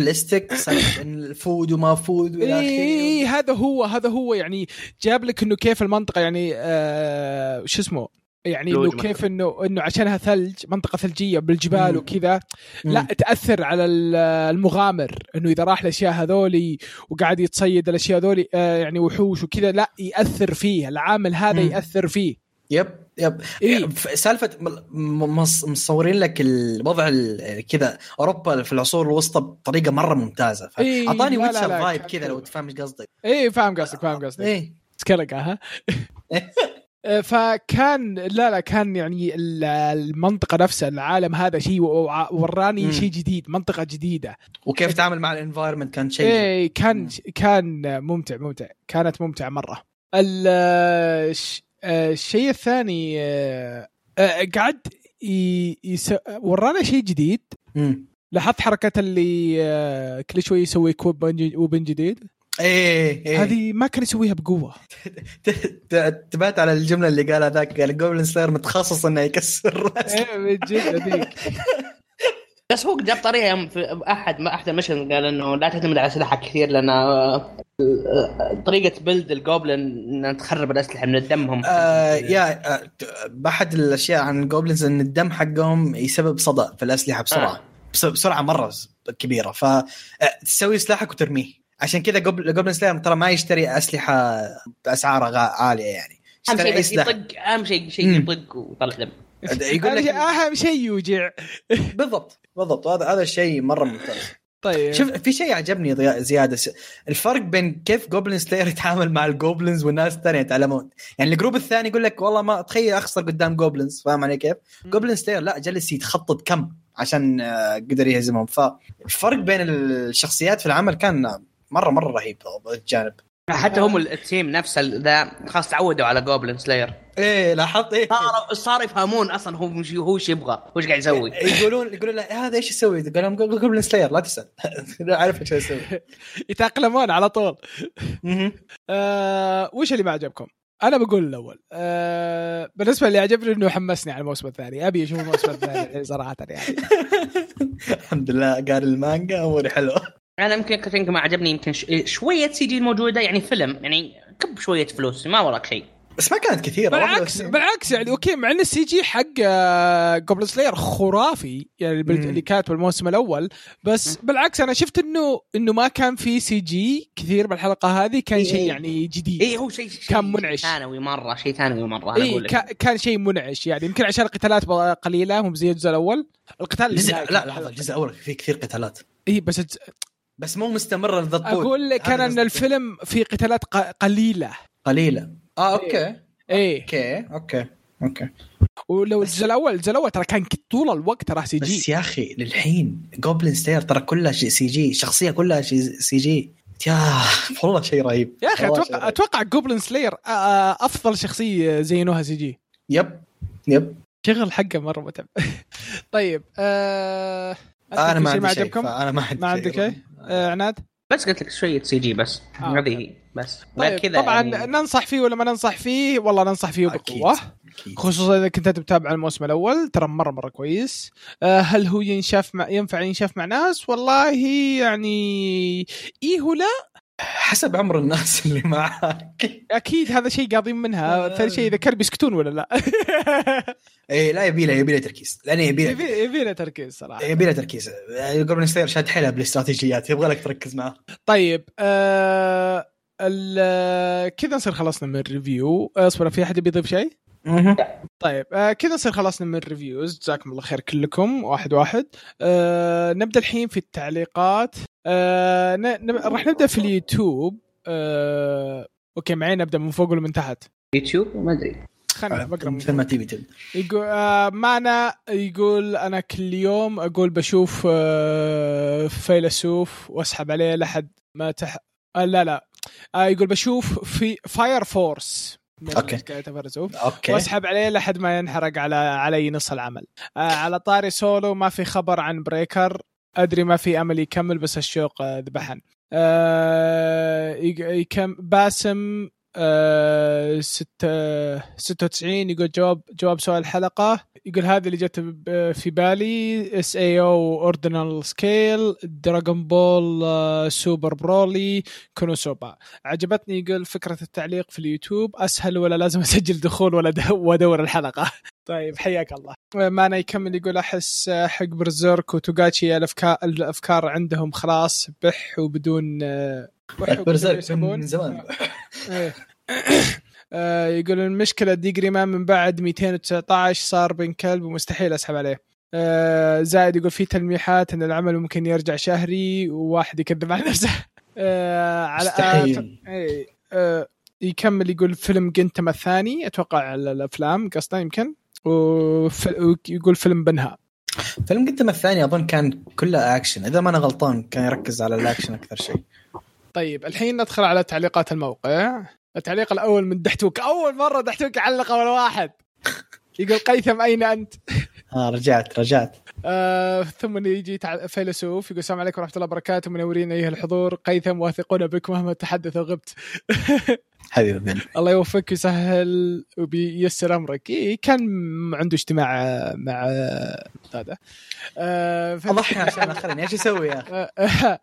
إن الفود وما فود وإلى إي آخره؟ إي، هذا هو هذا هو يعني جاب لك إنه كيف المنطقة يعني آه شو اسمه؟ يعني إنه كيف انه إنه عشانها ثلج منطقة ثلجية بالجبال مم. وكذا لا تأثر على ال- المغامر. إنه إذا راح الأشياء هذولي وقاعد يتصيد الأشياء هذولي آه يعني وحوش وكذا لا يأثر فيه. العامل هذا مم. يأثر فيه. yep yep. إيه. ف- سالفة مصورين لك الوضع ال- كذا أوروبا في العصور الوسطى بطريقة مرة ممتازة. إيه، أعطاني Witcher vibe كذا. لو تفهم إيش قصدي. اي فاهم قصدك فاهم قصدك. إيه. سكرقة ها؟ آه، [laughs] فكان لا لا كان يعني ال- المنطقة نفسها العالم هذا شيء وراني. شيء جديد منطقة جديدة وكيف تعامل مع ال environment كان شيء إيه كان مم. كان ممتع ممتع كانت ممتعة مرة آه، الشيء الثاني آه، آه، قعد يس... ورانا شيء جديد مم. لاحظت حركة اللي آه، كل شوي يسوي كو weapon جديد إيه إيه. هذه ما كان يسويها بقوة. ت- ت- تبات على الجملة اللي قالها ذاك قال Goblin Slayer متخصص إنه يكسر راس إيه من جد هذيك [laughs] بس هو جاب طريقة يوم في أحد ما أحد ال mission قال إنه لا تعتمد على أسلحة كثير لأن آه، آه، طريقة build ال goblin ان تخرب الأسلحة من دمهم آه يا آه بأحد الأشياء عن ال goblins إن الدم حقهم يسبب صدأ في الأسلحة بسرعة. آه. بس- بسرعة مرة كبيرة. فتسوي سلاحك وترميه. عشان كذا Goblin Slayer ترى ما يشتري أسلحة بأسعار غا- عالية يعني. أهم شيء بس يطق أهم شيء شيء. يطق ويطلع دم. يقول لك أهم شيء يوجع. بالضبط بالضبط. هذا هذا الشيء مرة ممتاز. طيب. شوف في شيء عجبني زيادة. الفرق بين كيف Goblin Slayer [laughs] يتعامل مع ال goblins والناس الثانية يتعلمون. يعني ال group الثاني يقول لك والله ما تخيل أخسر قدام goblins فاهم علي كيف؟ Goblin Slayer لا جلس يتخطط كم عشان آه، قدر يهزمهم. فالفرق بين الشخصيات في العمل كان مره مرة رهيب الجانب. حتى هم ال team نفسه ذا خلاص تعودوا على Goblin Slayer إيه لاحظت إيه. صاروا صار يفهمون أصلا هو مش هو إيش يبغى هو إيش قاعد يسوي. [laughs] يقولون يقولون له هذا إيش يسوي؟ قال لهم Goblin Slayer لا تسأل. [laughs] عارف إيش يسوي. [laughs] يتأقلمون على طول. آه وش اللي ما عجبكم؟ أنا بقول الأول. آه بالنسبة اللي عجبني إنه حمسني على الموسم الثاني. أبي أشوف الموسم الثاني صراحة يعني. الحمد لله قال المانجا أموري حلوة. أنا يمكن كنت ما عجبني يمكن ش- شوية CG الموجودة يعني فيلم يعني كب شوية فلوس ما وراك شيء بس ما كانت كثيرة بالعكس. بالعكس يعني okay مع إن ال CG حق Goblin Slayer خرافي يعني مم. اللي كانت بالموسم الأول بس بالعكس أنا شفت إنه إنه ما كان في CG كثير بالحلقة هذه كان إيه. شيء يعني جديد اي هو شيء شيء كان منعش. ثانوي مرة شيء ثانوي مرة أنا اي أقول لك كا- كان شيء منعش يعني يمكن عشان القتالات قليلة مو زي الجزء الأول القتال لا لحظة. الجزء الأول فيه كثير قتالات اي بس بس مو مستمرة لذا الطول. أقول لك أنا إن. الفيلم فيه قتالات قليلة. قليلة. آه okay. إيه. okay okay okay. ولو الجزء الأول الجزء الأول ترى كان طول الوقت ترى CG. بس يا أخي للحين Goblin Slayer ترى كلها CG شخصية كلها CG. يا والله شيء رهيب. يا أخي أتوقع. أتوقع Goblin Slayer أفضل شخصية زينوها CG. yep yep. شغل حقه مرة متعب. [laughs] طيب آه... أنا ما عندي شيء عجبكم؟ فأنا ما عندي ما عندك شيء؟ آه عناد؟ بس قلت لك شوية CG بس آه، هذه هي بس طيب كذا طبعا يعني ننصح فيه ولا ما ننصح فيه؟ والله ننصح فيه أكيد. بقوة أكيد. خصوصا إذا كنت متابع الموسم الأول ترى مرة مرة كويس آه هل هو ينشاف مع ينفع ينشاف مع ناس؟ والله يعني إيه ولا حسب عمر الناس [laughs] اللي معك أكيد هذا شيء قاضين منها. آه. ثاني شيء إذا كلب يسكتون ولا لا. [laughs] إيه لا يبي له يبي له تركيز. لأنه يبي له يبي له تركيز صراحة. يبي له تركيز. Goblin Slayer شاد حيلها بالاستراتيجيات. يبغى لك تركز معاه طيب آه ال- كذا نصير خلصنا من ال review. اصبر في أحد يبي يضيف شيء؟ طيب آه كذا نصير خلصنا من ال reviews. جزاكم الله خير كلكم. واحد واحد. آه نبدأ الحين في التعليقات. آه. راح نبدأ في اليوتيوب. آه okay معي نبدأ من فوق ولا من تحت؟ يوتيوب؟ ما أدري. خلينا بقرأ من مثل ما. تبي تبدأ. يقول آه معنا يقول أنا كل يوم أقول بشوف آه فيلسوف وأسحب عليه لحد ما تح آه لا لا. آه يقول بشوف في Fire Force. فيلسوف okay. وأسحب عليه لحد ما ينحرق على علي نص العمل. آه على طاري سولو ما في خبر عن Breaker. أدري ما في أمل يكمل بس الشوق آه، ذبحن آه يق- يكم باسم آه ستة 96 يقول جواب جواب سؤال الحلقة. يقول هذه اللي جت في بالي SAO Ordinal Scale Dragon Ball Super Broly Konosuba عجبتني يقول فكرة التعليق في اليوتيوب. أسهل ولا لازم أسجل دخول ولا وأدور الحلقة؟ [laughs] طيب حياك الله. معنا يكمل يقول أحس حق Berserk وتوغاشي الأفكار, الأفكار عندهم خلاص بح وبدون آه، بح وبدون Berserk. من زمان. [laughs] إيه. آه، يقول المشكلة D.Gray-man من بعد 219 صار بن كلب ومستحيل أسحب عليه. آه، زائد يقول في تلميحات إن العمل ممكن يرجع شهري وواحد يكذب على نفسه. [laughs] آه، على مستحيل. آه، يكمل يقول فيلم جينتاما الثاني أتوقع على الأفلام قصده يمكن. ويقول فيلم بنها. فيلم قدم الثاني أظن كان كله أكشن. إذا ما أنا غلطان كان يركز على الأكشن أكثر شيء. طيب الحين ندخل على تعليقات الموقع. التعليق الأول من دحتوك. أول مرة دحتوك يعلق أول واحد. يقول قيثم أين أنت؟ آه رجعت رجعت. آه ثم يجي فيلسوف يقول السلام عليكم ورحمة الله وبركاته منورين أيها الحضور. قيثم واثقون بك مهما تحدث وغبت. [laughs] حبيبي الله يوفقك ويسهل وبيسر أمرك. إيه كان عنده اجتماع مع هذا. آه أضحي عشان اخرني إيش أسوي يا أخي؟ [laughs] آه،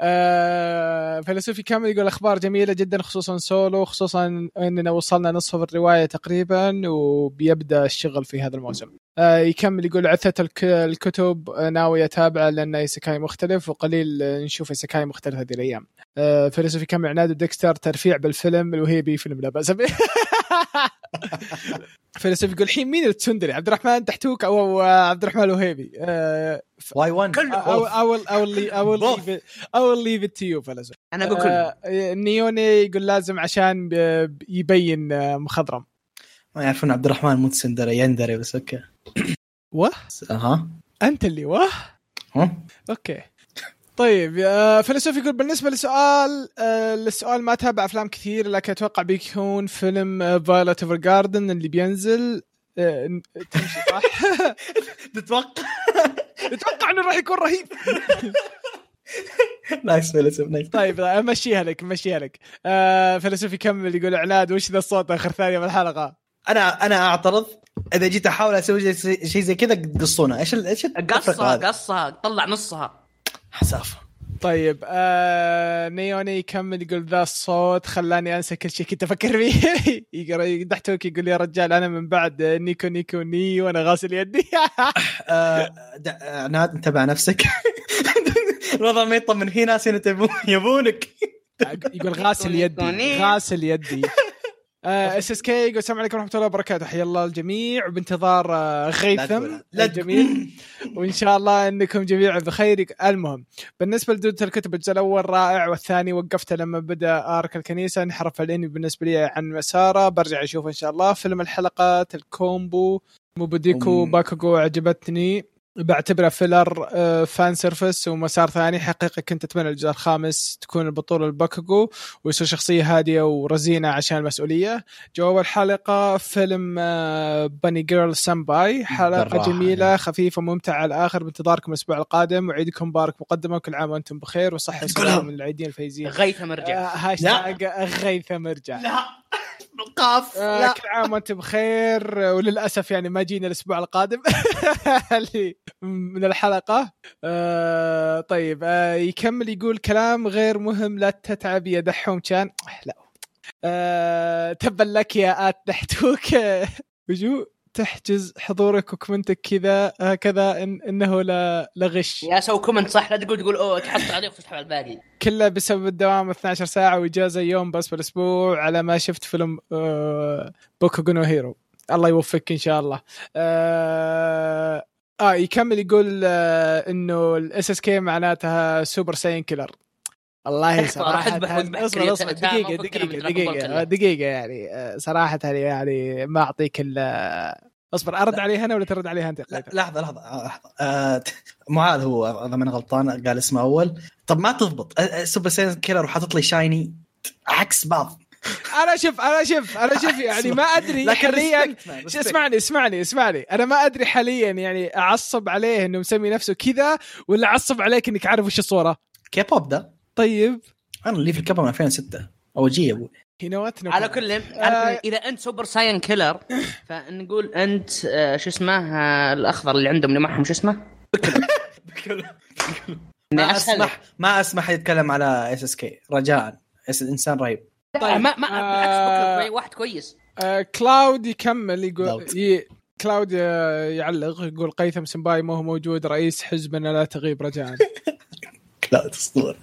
آه، فيلسوفي كامل يقول أخبار جميلة جدا خصوصا سولو خصوصا أننا وصلنا نصف الرواية تقريبا وبيبدأ الشغل في هذا الموسم. يكمل يقول عثة الك- الكتب آه، ناوي اتابعه لأن isekai مختلف وقليل آه، نشوف isekai مختلف هذه الأيام. آه، فيلسوفي كامل عناد ديكستر ترفيع بالفيلم وهي بي فيلم لا بأس به. [laughs] فيلسوف يقول الحين مين التسندري عبد الرحمن تحتوك أو عبد الرحمن الوهيبي. آه، واي 1 أو أو أو أو ليف ات يو فيلسوف أنا آه، نيوني يقول لازم عشان يبين آه، مخضرم. ما يعرفون عبد الرحمن مو تسندري يندري بس أوكي. واه أها. أنت اللي ها؟ أوكي. طيب آه، فيلسوف يقول بالنسبة لسؤال آه، السؤال ما تابع أفلام كثير لكن أتوقع بيكون فيلم فايلوت اوفر جاردن اللي بينزل آه، تمشي صح؟ [laughs] تتوقع؟ [laughs] أتوقع إنه راح يكون رهيب. [laughs] nice فيلسوف nice طيب امشيها لك امشيها لك. آه فيلسوف يكمل يقول عناد وش ذا الصوت؟ آخر ثانية من الحلقة. أنا أنا أعترض. إذا جيت أحاول أسوي شيء شيء زي كذا قصونا. إيش ال- إيش قصها؟ قصها طلع نصها. حسافة. طيب آه نيوني يكمل يقول ذا الصوت خلاني أنسى كل شيء كنت أفكر فيه. [laughs] يقرا يضحك يقول يا رجال أنا من بعد nico nico nii وأنا غاسل يدي. [laughs] آه، د- عناد انتبه على نفسك. [laughs] الوضع ما يطمن في ناس هنا تبون يبونك. يقول غاسل يدي غاسل يدي. SSK يقول السلام عليكم ورحمة الله وبركاته. حيا الله الجميع. وبانتظار آه، غيثم. لا الجميل. [laughs] وإن شاء الله أنكم جميعا بخير المهم بالنسبة لدودة الكتب الجزء الأول رائع والثاني وقفته لما بدأ arc الكنيسة انحرف الانمي بالنسبة لي عن مساره. برجع أشوفه إن شاء الله. فيلم الحلقات ال combo موبوديكو. باكوغو عجبتني. بعتبره filler fan service ومسار ثاني حقيقه كنت أتمنى الجزء الخامس تكون البطولة الباكوغو ويصير شخصية هادية ورزينة عشان المسؤولية. جواب الحلقة فيلم Bunny Girl Senpai حلقة بالراحة جميلة يعني. خفيفة ممتعة. على الآخر بانتظاركم الأسبوع القادم وعيدكم مبارك مقدما وكل عام وأنتم بخير وصحة وسلامة من العيدين الفايزين. غيثم ارجع آه، هاشتاج غيثم ارجع لا. القاف آه، كل عام وأنتم بخير. وللأسف يعني ما جينا الأسبوع القادم. [laughs] اللي من الحلقة. آه طيب آه يكمل يقول كلام غير مهم. لا تتعب يا دحوم كان لا. آه تبا لك يا آت دحتوك. [laughs] وجو. تحجز حضورك وكومنتك كذا هكذا إن إنه لا لغش يا سوي كومنت صح لا تقول تقول أوه تحط عليه وتسحب على الباقي. كله بسبب الدوام 12 ساعة وإجازة يوم بس بالأسبوع على ما شفت فيلم آه بوكو نو هيرو. الله يوفقك إن شاء الله. آه, آه يكمل يقول آه إنه ال SSK معناتها super shine killer والله صراحة اصبر اصبر دقيقة دقيقة دقيقة. دقيقة يعني آه، صراحة يعني ما أعطيك إلا أصبر أرد عليها أنا ولا ترد عليها أنت؟ لا، لحظة لحظة. آه، لحظه آه، معاذ هو إذا ماني غلطان قال اسمه أول. طب ما تضبط. آه، آه، سوبر ساين كيلر وحاطط لي شايني عكس بعض. أنا شوف أنا شوف أنا [laughs] شوف يعني ما أدري لكن حاليا. اسمعني اسمعني اسمعني. أنا ما أدري حاليا يعني أعصب عليه إنه مسمي نفسه كذا ولا أعصب عليك إنك عارف وش الصورة؟ كي بوب ده. طيب أنا اللي في الكبر من 2006 أو جي أبوي هنا على كل على آه. كل إذا أنت سوبر ساين كيلر [laughs] فنقول أنت آه، شو اسمه آه، الأخضر اللي عندهم اللي معهم شو اسمه؟ ما. اسمح ما أسمح يتكلم على إس إس كي رجاء إنسان رهيب طيب ما ما بالعكس آه. بكره واحد كويس آه كلاود يكمل يقول كلاود. ي... كلاود يعلق يقول قيثم سمباي ما هو موجود رئيس حزبنا لا تغيب رجاء [laughs] لا اسطوره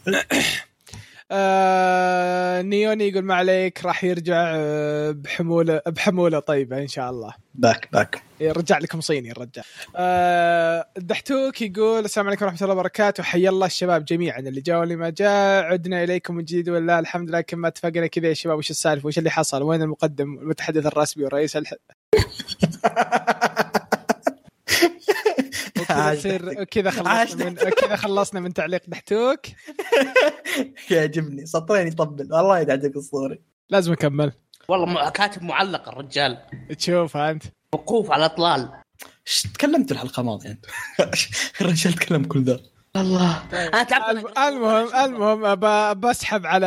آه نيوني يقول ما عليك راح يرجع آه، بحمولة بحمولة طيبة إن شاء الله. باك باك. رجع لكم صيني الرجال آه الدحتوك يقول السلام عليكم ورحمة الله وبركاته. حيا الله الشباب جميعا اللي جاء واللي ما جاء. عدنا إليكم من جديد والله الحمد لله. كما اتفقنا كذا يا شباب وش السالفة؟ وش اللي حصل؟ وين المقدم؟ المتحدث الرسمي ورئيس الح... [laughs] يصير كذا خلصنا من كذا خلصنا من تعليق دحتوك. [laughs] يعجبني. سطرين يطبل. والله يدعجك اسطوري لازم أكمل. والله كاتب معلق الرجال. تشوف أنت. وقوف على اطلال إيش تكلمت الحلقة الماضيه انت [laughs] الرجال تكلم كل ذا. الله. أنا تعبت. الم- المهم المهم بسحب على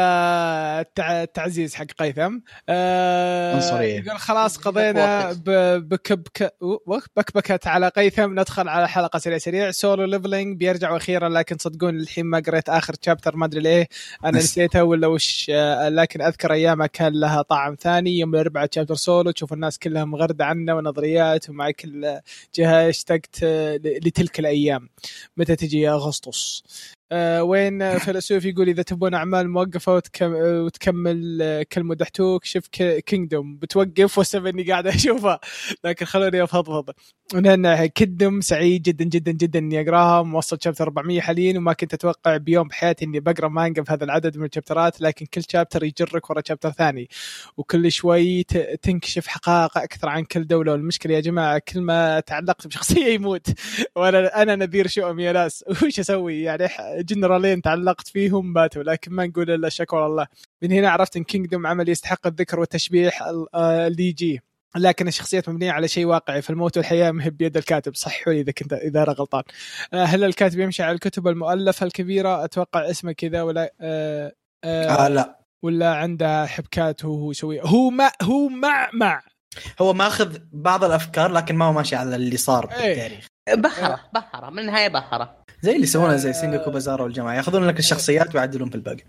التع- التعزيز حق قيثم. آه، عنصرية. يقول خلاص قضينا ب- بكبك على قيثم. ندخل على حلقة سريع سريع سولو ليفلينج بيرجع أخيرا لكن صدقون الحين ما قريت آخر chapter ما أدري ليه. أنا نسيته ولا وش آه، لكن أذكر ايامها كان لها طعم ثاني. يوم الأربعاء chapter سولو تشوف الناس كلها مغردة عنه ونظريات ومع كل جهة اشتقت آه، ل- لتلك الأيام. متى تجي اغسطس آه وين فيلسوف يقول إذا تبون أعمال موقفة وتكم وتكمل آه، كل مدحتوك شوف كينجدوم. بتوقف وسب إني قاعد [laughs] أشوفها. لكن خلوني أفضفض. لأن كينجدوم سعيد جدا جدا جدا إني أقراها. موصل chapter 400 حاليا وما كنت أتوقع بيوم بحياتي إني بقرأ مانجا بهذا العدد من الشابترات لكن كل chapter يجرك ورا chapter ثاني. وكل شوي تنكشف حقائق أكثر عن كل دولة. والمشكلة يا جماعة كل ما تعلقت بشخصية يموت. [laughs] وأنا أنا نذير شؤم يا ناس. [laughs] وش أسوي؟ يعني جنرالين تعلقت فيهم ماتوا لكن ما نقول إلا شكر الله. من هنا عرفت إن كينجدوم عمل يستحق الذكر والتشبيح آه، اللي يجي. لكن الشخصيات مبنية على شيء واقعي فالموت والحياة ما هي بيد الكاتب. صححوا لي إذا كنت إذا أنا غلطان. آه، هل الكاتب يمشي على الكتب؟ المؤلفه الكبيرة أتوقع اسمه كذا ولا آه آه, آه لا. ولا عنده حبكات وهو يسوي هو ما هو مع مع. هو ماخذ بعض الأفكار لكن ما هو ماشي على اللي صار. بالتاريخ بحرة بحرة من النهاية بحرة. زي اللي يسوونه زي سينجوكو بازارو والجماعة ياخذون لك الشخصيات ويعدلون في الباقي.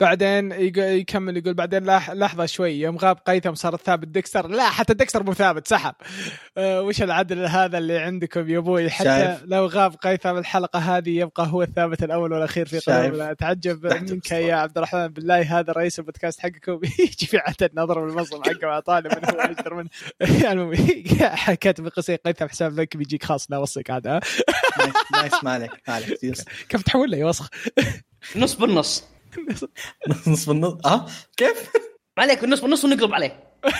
بعدين يكمل يقول بعدين لحظة شوي يوم غاب قيثم صار ثابت ديكستر لا حتى ديكستر مو ثابت سحب. أه وش العدل هذا اللي عندكم يا أبوي؟ حتى شايف. لو غاب قيثم الحلقة هذه يبقى هو الثابت الأول والأخير في قلوبنا أتعجب منك يا عبد الرحمن. بالله هذا رئيس البودكاست حقكم [laughs] يجي في عدد نظر بالمنصب حقه طالب من هو اجدر منه [laughs] المهم [laughs] كاتب قصير قيثم حساب لك بيجيك خاص لا اوصيك عاد نايس مالك مالك كيف تحول لي وسخ نص بالنص. نص بالنص آه كيف؟ ما عليك النص بالنص ونقلب عليه. [laughs]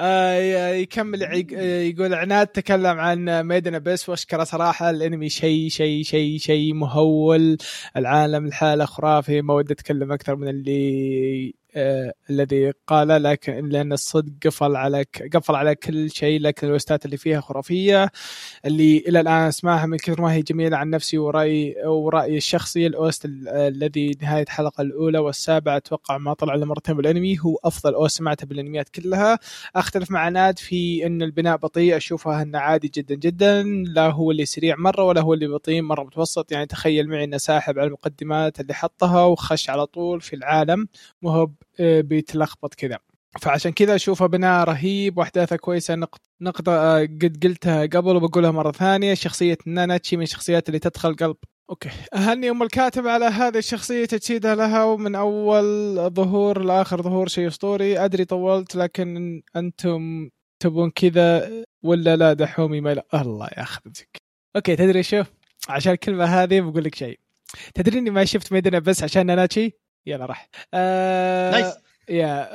آه يكمل يقول عناد تكلم عن ميدن بس وأشكره صراحة الأنمي شيء شيء شيء شيء مهول. العالم الحاله خرافي ما ودي أتكلم أكثر من اللي الذي قال لكن لأن الصدق قفل على قفل على كل شيء لكن الوستات اللي فيها خرافية اللي إلى الآن اسمعها من كثر ما هي جميلة عن نفسي وراي ورأيي الشخصي. الأوست الذي نهاية الحلقة الأولى والسابعة أتوقع ما طلع إلا مرتين بالأنمي هو أفضل أوست سمعته بالأنميات كلها. أختلف مع ناد في إن البناء بطيء اشوفها إنه عادي جدا جدا لا هو اللي سريع مرة ولا هو اللي بطيء مرة متوسط. يعني تخيل معي إنه ساحب على المقدمات اللي حطها وخش على طول في العالم آه، بيتلخبط كذا فعشان كذا اشوفه بناء رهيب وأحداثه كويسة. نقطة نقطة آه، قد قلتها قبل وبقولها مرة ثانية. شخصية ناناتشي من الشخصيات اللي تدخل قلب. okay. أهني أم الكاتب على هذه الشخصية تجسيدها لها ومن أول ظهور لآخر ظهور شيء أسطوري. أدري طولت لكن أنتم تبون كذا ولا لا؟ دحومي ما الله ياخذك okay تدري شو عشان الكلمة هذه بقول لك شيء. تدري إني ما شفت ميدنا بس عشان ناناتشي؟ يلا راح. آه nice. يا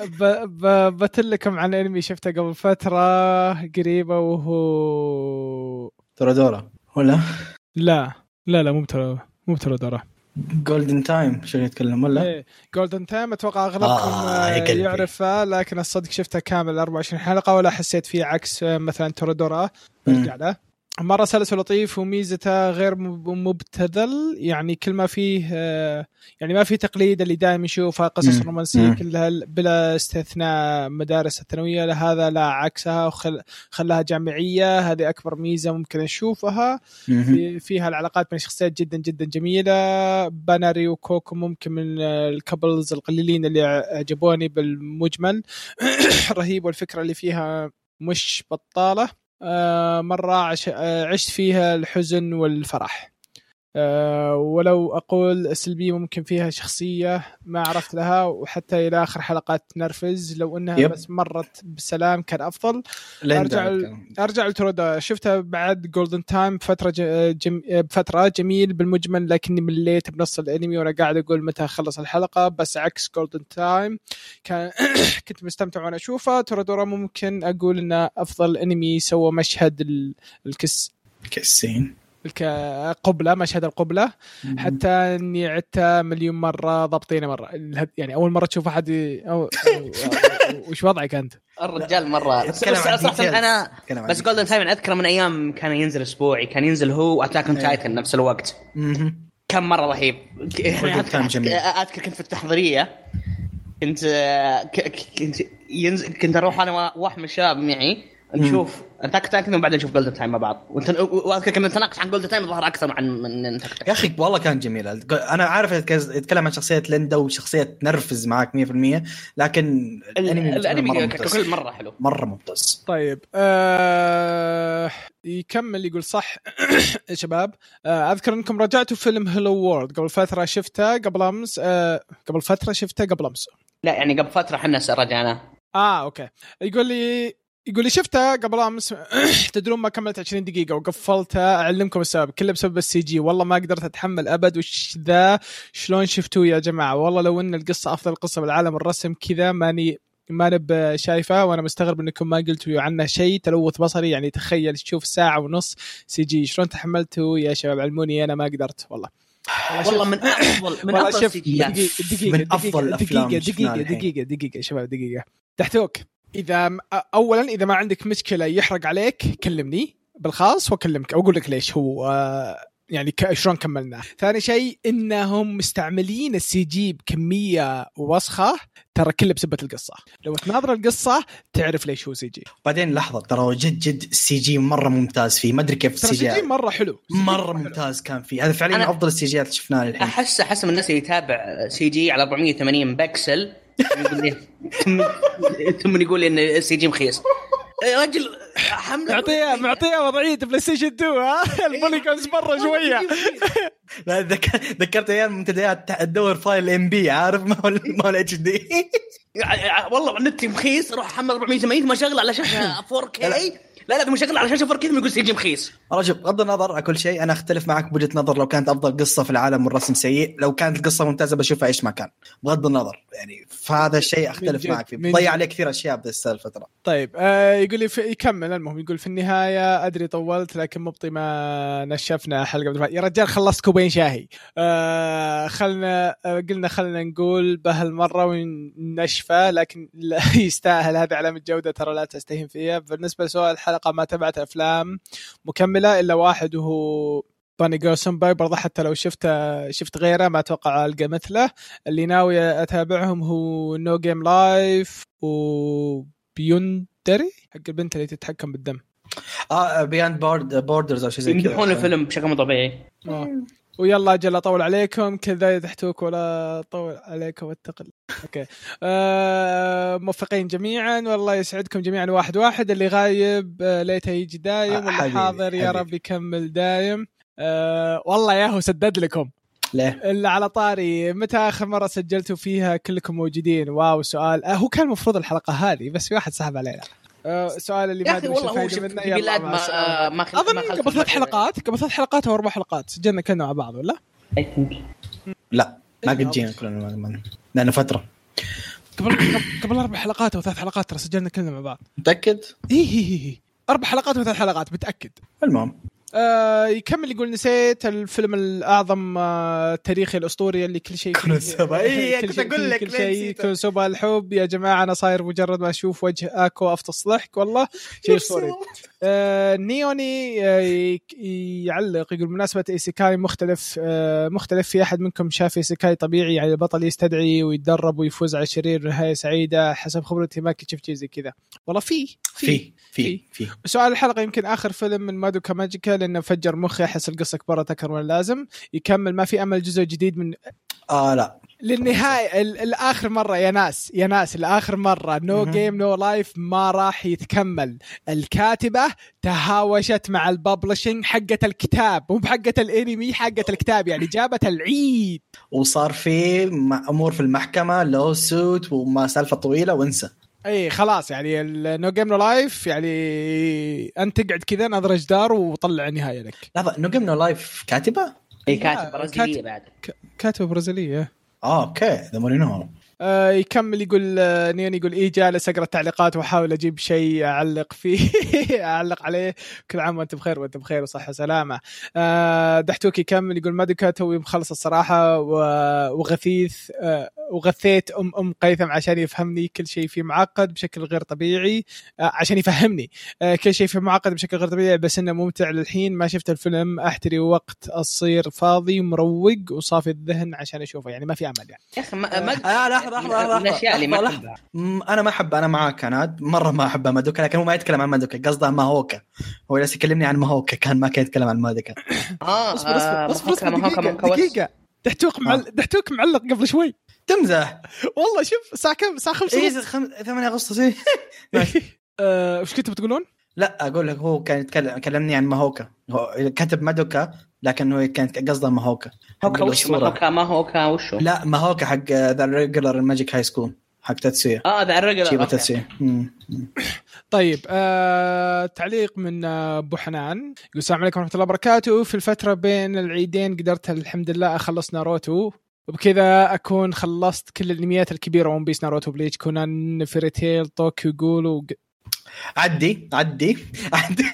بتكلم عن أنمي شفته قبل فترة قريبة وهو تورادورا ولا؟ لا؟ لا لا مو ترى مو تورادورا جولدن تايم شو يتكلم ولا؟ إيه جولدن تايم أتوقع أغلبكم آه يعرفه لكن الصدق شفته كامل 24 حلقة ولا حسيت فيه عكس مثلا تورادورا. برجع له مرة سلس ولطيف وميزته غير مبتذل يعني كل ما فيه آه، يعني ما في تقليد اللي دائما نشوفها قصص رومانسية كلها بلا استثناء مدارس الثانوية هذا لا عكسها وخلاها جامعية هذه أكبر ميزة ممكن نشوفها فيها العلاقات بين الشخصيات جدا جدا جميلة. باناري وكوكو ممكن من الكابلز القليلين اللي عجبوني بالمجمل. [clears throat] رهيب والفكرة اللي فيها مش بطالة. آه، عش... آه، عشت فيها الحزن والفرح. ولو أقول السلبيه ممكن فيها شخصية ما عرفت لها وحتى إلى آخر حلقات تنرفز لو إنها يب. بس مرت بسلام كان أفضل. أرجع. أرجع لترودا. شفتها بعد جولدن تايم بفتره جم... بفتره جميل بالمجمل لكني مليت بنص الأنمي وأنا قاعد أقول متى اخلص الحلقة بس عكس جولدن تايم كان [coughs] كنت مستمتع وأنا اشوفه تورادورا ممكن أقول إنه أفضل أنمي سوى مشهد ال kiss. kissing قبلة مشهد القبلة حتى إني عدتها مليون مرة ضبطينه مرة. يعني أول مرة تشوف أحد أو... وش وضعك أنت؟ الرجال مرة. صراحة أنا بس جولدن تايم أذكر من أيام كان ينزل أسبوعي كان ينزل هو و Attack on Titan نفس الوقت. كان مرة رهيب. اذكر كنت في التحضيرية. كنت كنت ينزل كنت أروح أنا واحد من الشباب معي. نشوف. Attack Titan وبعدين نشوف جولدن تايم مع بعض. وانت وأذكر كنا نتناقش عن جولدن تايم الظاهر أكثر عن من Attack يا أخي والله كان جميل. أنا عارف يتكلم عن شخصية ليندا وشخصية نرفز معك 100% لكن الأنمي الأنمي ككل مرة حلو. مرة ممتاز. طيب آه يكمل يقول صح. [coughs] يا شباب آه أذكر إنكم رجعتوا فيلم Hello World قبل فترة شفته قبل أمس آه قبل فترة شفته قبل أمس. لا يعني قبل فترة إحنا رجعنا. آه okay. يقول لي يقول لي شفته قبل أمس؟ [clears throat] تدرون ما كملت 20 دقيقة وقفلتها أعلمكم السبب. كله بسبب ال CG. والله ما قدرت أتحمل أبد. وش ذا؟ شلون شفتوه يا جماعة؟ والله لو إن القصة أفضل قصة بالعالم الرسم كذا ماني ما نب شايفه وأنا مستغرب إنكم ما قلتوا عنه شيء. تلوث بصري يعني تخيل تشوف ساعة ونص CG. شلون تحملتوا يا شباب؟ علموني أنا ما قدرت. والله. والله من افضل [clears throat] من أفضل دقيقة شفناها الحين. دقيقة دقيقة يا شباب دقيقة. تحتوك. إذا م- أولا إذا ما عندك مشكلة يحرق عليك كلمني بالخاص وأكلمك. وأقول لك ليش هو آه، يعني ك- شلون كملناه. ثاني شيء إنهم مستعملين ال CG بكمية وسخة ترى كله بسبة القصة. لو تناظر القصة تعرف ليش هو CG. بعدين لحظة ترى جد جد ال CG مرة ممتاز فيه. ما أدري كيف ال C ال CG مرة حلو. مرة حلو. ممتاز كان فيه. هذا فعليا أفضل ال CG ات اللي شفناها الحين احس أحس من الناس اللي يتابع CG على 480 بكسل ثم يقول لي إن ال CG مخيس. يا رجل حملة معطيه معطية وضعية PlayStation 2 ها؟ [laughs] ال polygons مرة شوية. لا ذك- ذكرت أيام منتديات تدور file MB عارف؟ ما هو ما هو ال H D [laughs] والله النت مخيس أروح احمل 480 ثم اشغله على شاشة [laughs] 4K لا لا ثم اشغله على شاشه 4K ثم يقول CG مخيس رجل بغض النظر على كل شيء أنا أختلف معك بوجهة نظر لو كانت أفضل قصة في العالم والرسم سيء. لو كانت القصة ممتازة بشوفها إيش ما كان. بغض النظر يعني فهذا الشيء أختلف معك فيه. ضيع. عليه كثير أشياء بس الفترة طيب آه يقول لي في يكمل المهم يقول في النهاية أدري طولت لكن مبطي ما نشفنا حلقة يا رجال خلصت كوبين شاهي. آه خلنا آه قلنا خلنا نقول بهالمرة ونشفى لكن لا [laughs] يستاهل هذه علامه جوده ترى لا تستهين فيها. بالنسبة لسؤال الحلقة ما تبعت أفلام مكملة إلا واحد وهو باني جو سمباي برضه حتى لو شفت شفت غيره ما أتوقع ألقى مثله. اللي ناوي أتابعهم هو No Game Life و Boundary حق البنت اللي تتحكم بالدم. آه Beyond Board Borders أو شيء زي كذا. يمدحون الفيلم بشكل مو طبيعي. آه. ويلا أجل أطول عليكم كذا تحتوك ولا أطول عليكم واتقل. okay. آه موفقين جميعا والله يسعدكم جميعا واحد واحد اللي غايب آه ليته يجي دايم واللي حاضر يا. رب يكمل دايم. آه والله يا هو سدد لكم. ليه؟ إلا على طاري. متى آخر مرة سجلتوا فيها كلكم موجودين؟ wow سؤال. آه هو كان المفروض الحلقة هذه بس في واحد سحب علينا. آه سؤال اللي ما يا أخي أدري والله هو الفائده منه في يلا بلاد ما. آه، ما خل- أظن قبل ثلاث. حلقات قبل ثلاث حلقات أو أربع حلقات سجلنا كلنا مع بعض ولا؟ لا ما إيه، قد جينا كلنا لأنه فترة قبل قبل- أربع حلقات أو ثلاث حلقات ترى سجلنا كلنا مع بعض متأكد؟ اي هي هي هي أربع حلقات وثلاث حلقات متأكد المهم آه يكمل يقول نسيت الفيلم الأعظم آه تاريخي الأسطوري اللي كل شيء. إيه، [laughs] كل كنت فيه- لك كل شيء. نسيته؟ كونوسوبا الحب. يا جماعة أنا صاير مجرد ما أشوف وجه أكو افطس ضحك والله شيء أسطوري. آه نيوني آه يعلق يقول بمناسبة إيسيكاي مختلف آه مختلف. في أحد منكم شاف إيسيكاي طبيعي؟ يعني البطل يستدعي ويتدرب ويفوز على شرير نهاية سعيدة حسب خبرتي ما كنت شفت شيء زي كذا. والله في. في. في في. سؤال الحلقة يمكن آخر فيلم من مادوكا ماجيكا لأنه فجر مخي احس القصة كبرت أكثر من اللازم. يكمل ما في أمل جزء جديد من آه لا. للنهاية ال- الآخر مرة يا ناس يا ناس الآخر مرة. No. Game No Life ما راح يتكمل. الكاتبة تهاوشت مع ال publishing حقة الكتاب مو بحقة الأنمي حقة الكتاب يعني جابت العيد. وصار في امور في المحكمة لو سوت وما سالفة طويلة وانسى. اي خلاص يعني No Game No Life يعني انت تقعد كذا نظره جدار وطلع النهاية لك لحظة No Game No Life كاتبة؟ اي لا، كاتب برازيليه. بعد كاتبة برازيلية آه okay ذا مورينو آه يكمل يقول آه نيون يقول إيه جالس أقرأ التعليقات وأحاول أجيب شيء أعلق فيه [laughs] أعلق عليه. كل عام وأنت بخير وأنت بخير وصحة وسلامة. آه دحتوك يكمل يقول مادوكا توي مخلص الصراحة وغثيث آه وغثيت ام أم قيثم عشان يفهمني كل شيء فيه معقد بشكل غير طبيعي. آه عشان يفهمني آه كل شيء فيه معقد بشكل غير طبيعي بس إنه ممتع للحين. ما شفت الفيلم أحتري وقت أصير فاضي مروق وصافي الذهن عشان أشوفه. يعني ما في أمل يعني. يا أخي ما ما آه لحظة الأشياء اللي ما لحظة، أحبها. مم، أنا ما أحب أنا معاك عناد مرة ما احب مادوكا لكن هو ما يتكلم عن مادوكا. قصده ماهوكا. هو جالس يكلمني عن ماهوكا كان ما كان يتكلم عن مادوكا [coughs] آه اصبر اصبر آه، اصبر اصبر. دقيقة دحتوك معل... دحتوك معلق قبل شوي. تمزح. والله شوف الساعة كم؟ الساعة 5 اي 8 أغسطس إيه. [laughs] آه، وش كنتوا بتقولون؟ لا أقول لك هو كان يتكلم كلمني عن ماهوكا هو كتب مادوكا لكن هو كان قصده ماهوكا هوكا وش. ماهوكا ماهوكا وشو لا ماهوكا حق The Irregular Magic High School حق تاتسويا آه ذا الرجل مم. مم. طيب آه، تعليق من آه، أبو حنان يقول السلام عليكم ورحمة الله وبركاته في الفترة بين العيدين قدرت الحمد لله أخلص ناروتو وبكذا أكون خلصت كل الانميات الكبيرة One Piece ناروتو Bleach كونان Fairy Tail Tokyo Ghoul. عدي عدي عدي.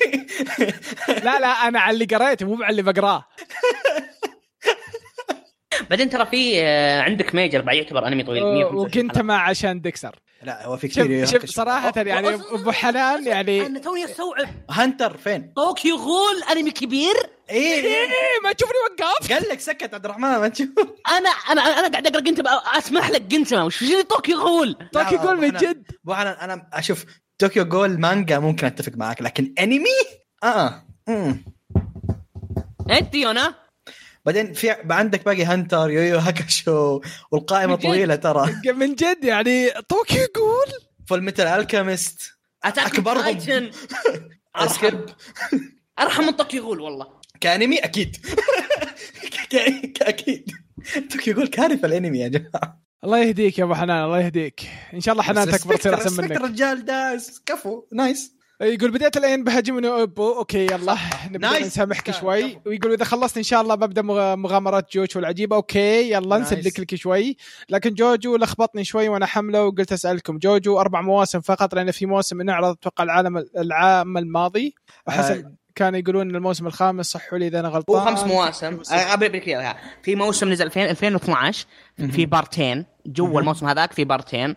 لا لا أنا على اللي قريته مو على اللي بقراه. بعدين ترى في آه، عندك Major بعد يعتبر انمي طويل 125 وكنت. مع عشان ديكسر لا هو في كثير شوف صراحة يعني أبو حنان يعني أنا توني أستوعب. هانتر فين؟ طوكيو غول انمي كبير. إيه إيه. إيه. ما تشوفني وقفت. قال لك سكت عبد الرحمن ما تشوف. أنا أنا أنا قاعد أقرأ جنتما أسمح لك جنتما وش طوكيو غول. طوكيو جول من أنا- جد. أبو حنان أنا أشوف طوكيو جول مانجا ممكن أتفق معك لكن أنمي؟ آه. أنت يونا؟ بعدين في عندك باقي هانتر يويو هاكاشو والقائمة؟ طويلة ترى. [laughs] من جد يعني طوكيو جول؟ فول ميتال الكيمست. تايتن سكيب أرحم. من طوكيو غول والله. كأنمي؟ أكيد. [laughs] أكيد. طوكيو جول كارثه الأنمي يا جماعة. الله يهديك يا أبو حنان الله يهديك. إن شاء الله حنان تكبر تصير أحسن منك. الرجال داس كفو نايس. يقول بديت الآن بهاجمني اوبو أوكي يلا. نبدأ. نسامحك. شوي. ويقول إذا خلصت إن شاء الله ببدأ مغ- مغامرات جوجو العجيبة. okay يلا. نسلك لك شوي. لكن جوجو لخبطني شوي وأنا حملة وقلت أسألكم. جوجو أربع مواسم فقط لأن في موسم انعرض أتوقع العالم العام الماضي. وحسن كانوا يقولون إن الموسم الخامس صححوا لي إذا أنا هو غلطان خمس مواسم. قبل كذا في موسم نزل 2000 2012 في بارتين. جوا الموسم هذاك في بارتين.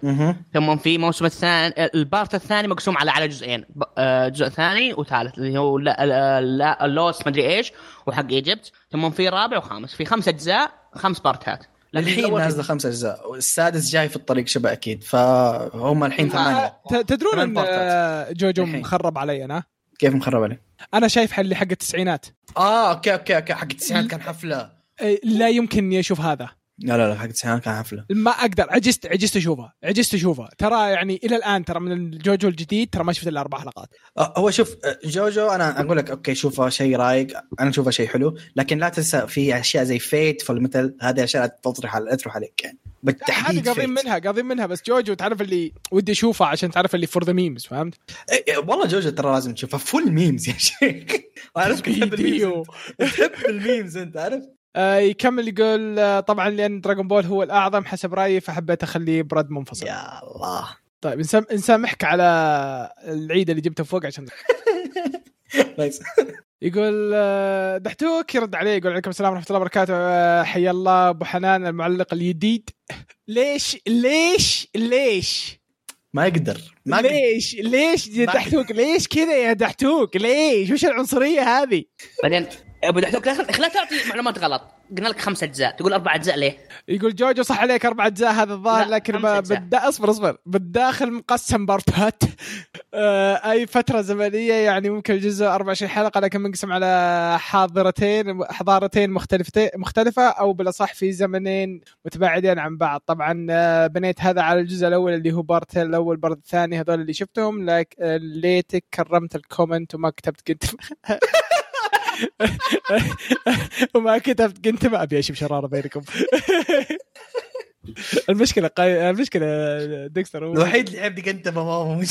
ثم في موسم الثاني ال part الثاني مقسوم على على جزئين. آه، جزء ثاني وثالث اللي هو لا لا- لا اللوس مدري إيش وحق Egypt. ثم في رابع وخامس. في خمس أجزاء خمس بارتات. الحين نازلة خمس أجزاء. والسادس جاي في الطريق شبه أكيد. فهم الحين ثمانية. ت- تدرون إن. آه، جوجو. مخرب علي أنا؟ كيف مخرب عليه؟ أنا شايف حلي حق التسعينات. آه okay okay okay حق التسعينات كان حفلة. إيه، لا يمكن اني أشوف هذا. لا لا لا حق التسعينات كان حفلة. ما أقدر عجزت عجزت أشوفها عجزت أشوفها. ترى يعني إلى الآن ترى من الجوجو الجديد ترى ما شفت إلا أربع حلقات. هو شوف جوجو أنا أقول لك okay شوفه شيء رايق أنا أشوفه شيء حلو لكن لا تنسى في أشياء زي Fate Full Metal هذه أشياء تطرح على تروح عليك. يعني هذه بالتحديد قاضين منها قاضين منها بس جوجو تعرف اللي ودي اشوفها عشان تعرف اللي for the memes فهمت؟ إيه، إيه، والله جوجو ترى لازم تشوفها full memes يا شيخ. [laughs] عارف تحب ال memes. تحب أنت عارف يكمل يقول آه طبعا لأن دراغون بول هو الأعظم حسب رأيي فحبيت أخليه برد منفصل. يا الله. طيب نسام نسامحك على العيد اللي جبته فوق عشان [laughs] يقول آه، دحتوك يرد عليه يقول عليكم السلام ورحمة الله وبركاته. آه، حيا الله أبو حنان المعلق الجديد ليش ليش ليش؟ ما يقدر ما ليش ليش يا دحتوك؟ ليش كذا يا دحتوك؟ ليش؟ وش العنصرية هذه؟ بعدين أبو دحتوك لا تعطي معلومات غلط. قلنا لك خمس أجزاء. تقول أربع أجزاء ليه؟ يقول جوجو صح عليك أربع أجزاء هذا الظاهر لكن. بالدا... اصبر اصبر. بالداخل مقسم بارتات [laughs] آه، أي فترة زمنية يعني ممكن الجزء 24 حلقة لكن منقسم على حاضرتين حضارتين مختلفتين مختلفة أو بالأصح في زمنين متباعدين عن بعض. طبعا آه، بنيت هذا على الجزء الأول اللي هو part الأول part الثاني هذول اللي شفتهم لك آه، ليتك كملت ال comment وما كتبت قلت. [laughs] وما كتبت قلت ما أبي أشوف شرارة بينكم. [laughs] المشكلة قاي... المشكلة ديكستر هو الوحيد اللي يحب انت ما هو موجود.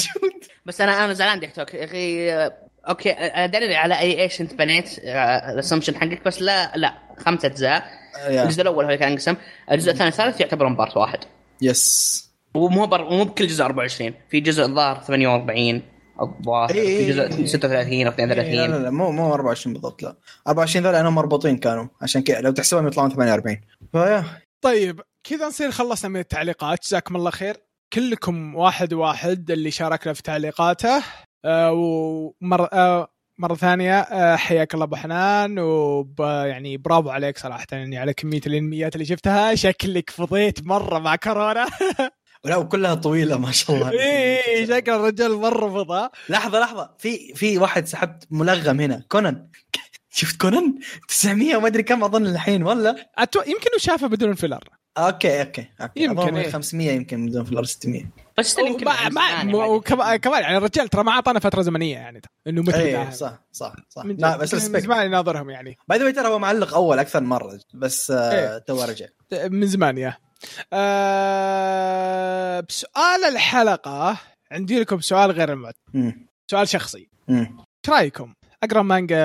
بس أنا أنا زعلان دحتوك يا أخي آه، okay أنا أدري على اي إيش أنت بنيت آه، ال assumption حقك بس لا لا خمس أجزاء. الجزء الأول هو اللي كان انقسم الجزء الثاني والثالث يعتبرون part واحد. yes ومو بر... ومو بكل جزء 24 في جزء الظاهر 48 الظاهر إيه، في جزء إيه. 36 أو إيه، لا 32 لا لا مو مو 24 بالضبط لا. 24 ذول لانهم مربوطين كانوا عشان كذا لو تحسبهم يطلعون 48 فيا. طيب كذا نصير خلصنا من التعليقات. جزاكم الله خير. كلكم واحد واحد اللي شاركنا في تعليقاته. آه ومر آه مرة ثانية آه، حياك الله أبو حنان وب يعني برافو عليك صراحة يعني على كمية الإنميات اللي شفتها. شكلك فضيت مرة مع كورونا. [laughs] لا وكلها طويلة ما شاء الله. [laughs] إيه شكل الرجال مره فضى لحظة لحظة. في في واحد سحبت ملغم هنا. كونان. [laughs] شفت كونان؟ 900 وما أدري كم أظن الحين ولا؟ أتو... يمكن شافه بدون فيلر. أوكي أوكي أوكي. يمكن إيه. 500 يمكن بدون فلور 600 بس يمكن يعني. وكما- كمان يعني الرجال ترى ما أعطانا فترة زمنية يعني إنه متى اي ذا. صح صح صح. من لا. بس من ريسبكت زمان يناظرهم يعني. باي ذا ترى هو معلق أول أكثر من مرة بس إيه. آه تو رجع من زمان يا. أه بسؤال الحلقة. عندي لكم سؤال غير المعتاد. سؤال شخصي. إيش رأيكم؟ أقرأ مانجا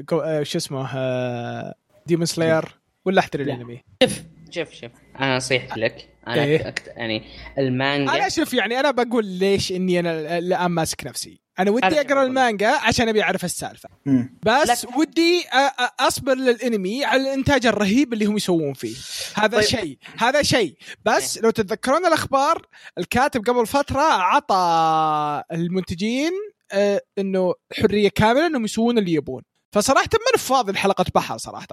جو... آه، شو اسمه Demon Slayer ولا احتري لا. الأنمي؟ شوف شوف أنا نصيحتي لك. أنا إيه. أكت... يعني المانجا أنا شوف يعني أنا بقول ليش إني أنا الان ماسك نفسي أنا ودي أقرأ. المانجا عشان أبي أعرف السالفة مم. بس ودي أ- أ- أصبر للإنمي على الإنتاج الرهيب اللي هم يسوون فيه هذا طيب. شيء هذا شيء بس لو تتذكرون الأخبار الكاتب قبل فترة عطى المنتجين إنه حرية كاملة إنهم يسوون اللي يبون فصراحة من فاضي الحلقة بحر صراحة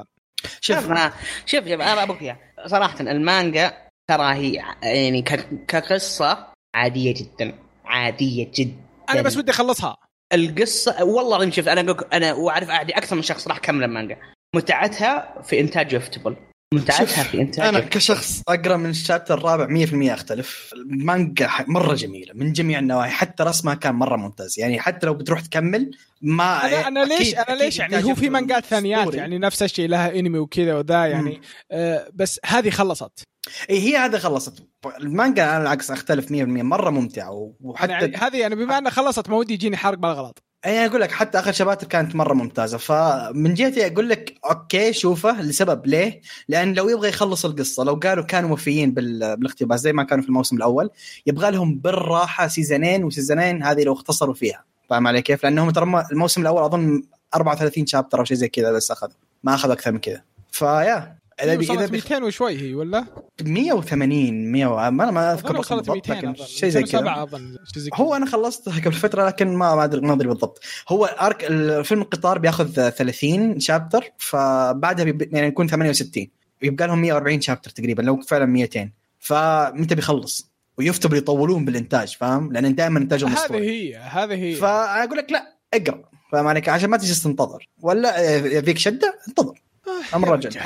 شوف شوف أنا شوف أنا بقول إياها صراحة المانجا ترى هي يعني ك... كقصة عادية جدا عادية جدا. أنا بس ودي أخلصها. القصة والله العظيم شفت أنا أقولك أنا وأعرف اعدي أكثر من شخص راح كمل المانجا. متعتها في إنتاج يفتبل متعتها في إنتاج أنا يفتبل. كشخص أقرأ من الشابتر الرابع 100% أختلف. المانجا مرة جميلة من جميع النواحي. حتى رسمها كان مرة ممتاز. يعني حتى لو بتروح تكمل ما أنا أنا ليش أكيد- أنا ليش يعني؟ هو في مانجات ثانيات. يعني نفس الشيء لها انمي وكذا وذا يعني. آه بس هذه خلصت. اي هي هذا خلصت. المانجا أنا العكس أختلف 100% مرة ممتعة وحتى يعني هذه يعني بما إنها خلصت ما ودي يجيني حرق بالغلط اي أقول لك حتى آخر شباتر كانت مرة ممتازة. فمن جهتي أقول لك okay شوفه. لسبب ليه؟ لأن لو يبغى يخلص القصة لو قالوا كانوا موفيين بال- بالاقتباس زي ما كانوا في الموسم الأول يبغى لهم بالراحة سيزونين وسيزونين هذه لو اختصروا فيها. فاهم علي كيف؟ لأنهم ترى الموسم الأول أظن 34 chapter أو شيء زي كذا بس اخذ ما أخذ أكثر من كذا. فيا. اذا بي- إذا وصلت بي- 200 وشوي هي ولا؟ 180 100 و- ما أنا ما أذكر وصلت بالضبط 200 لكن. شيء زي كذا. 207 أظن شيء زي كذا. هو أنا خلصتها قبل فترة لكن ما ما ادري ما أدري بالضبط. هو ارك الفيلم القطار بياخذ 30 شابتر فبعدها بيب... يعني يكون 68 يبقى لهم 140 شابتر تقريبا لو فعلا 200 فمتى بيخلص؟ ويفتبر يطولون بالإنتاج فاهم؟ لأن دائما إنتاجهم هذه هي هذه هي. فاقول لك لا اقرأ. فاهم عليك عشان ما تجلس تنتظر. ولا يبيك شدة انتظر. أمر يا رجل.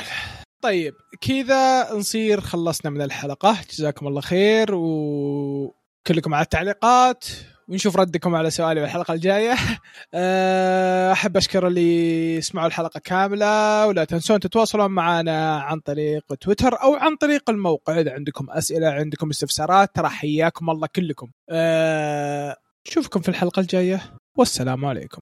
طيب كذا نصير خلصنا من الحلقة. جزاكم الله خير وكلكم على التعليقات ونشوف ردكم على سؤالي بالحلقة الجاية. [laughs] أه، أحب أشكر اللي يسمعوا الحلقة كاملة ولا تنسون تتواصلون معنا عن طريق تويتر أو عن طريق الموقع. إذا عندكم أسئلة عندكم استفسارات ترى حياكم الله كلكم. أه، نشوفكم في الحلقة الجاية. والسلام عليكم.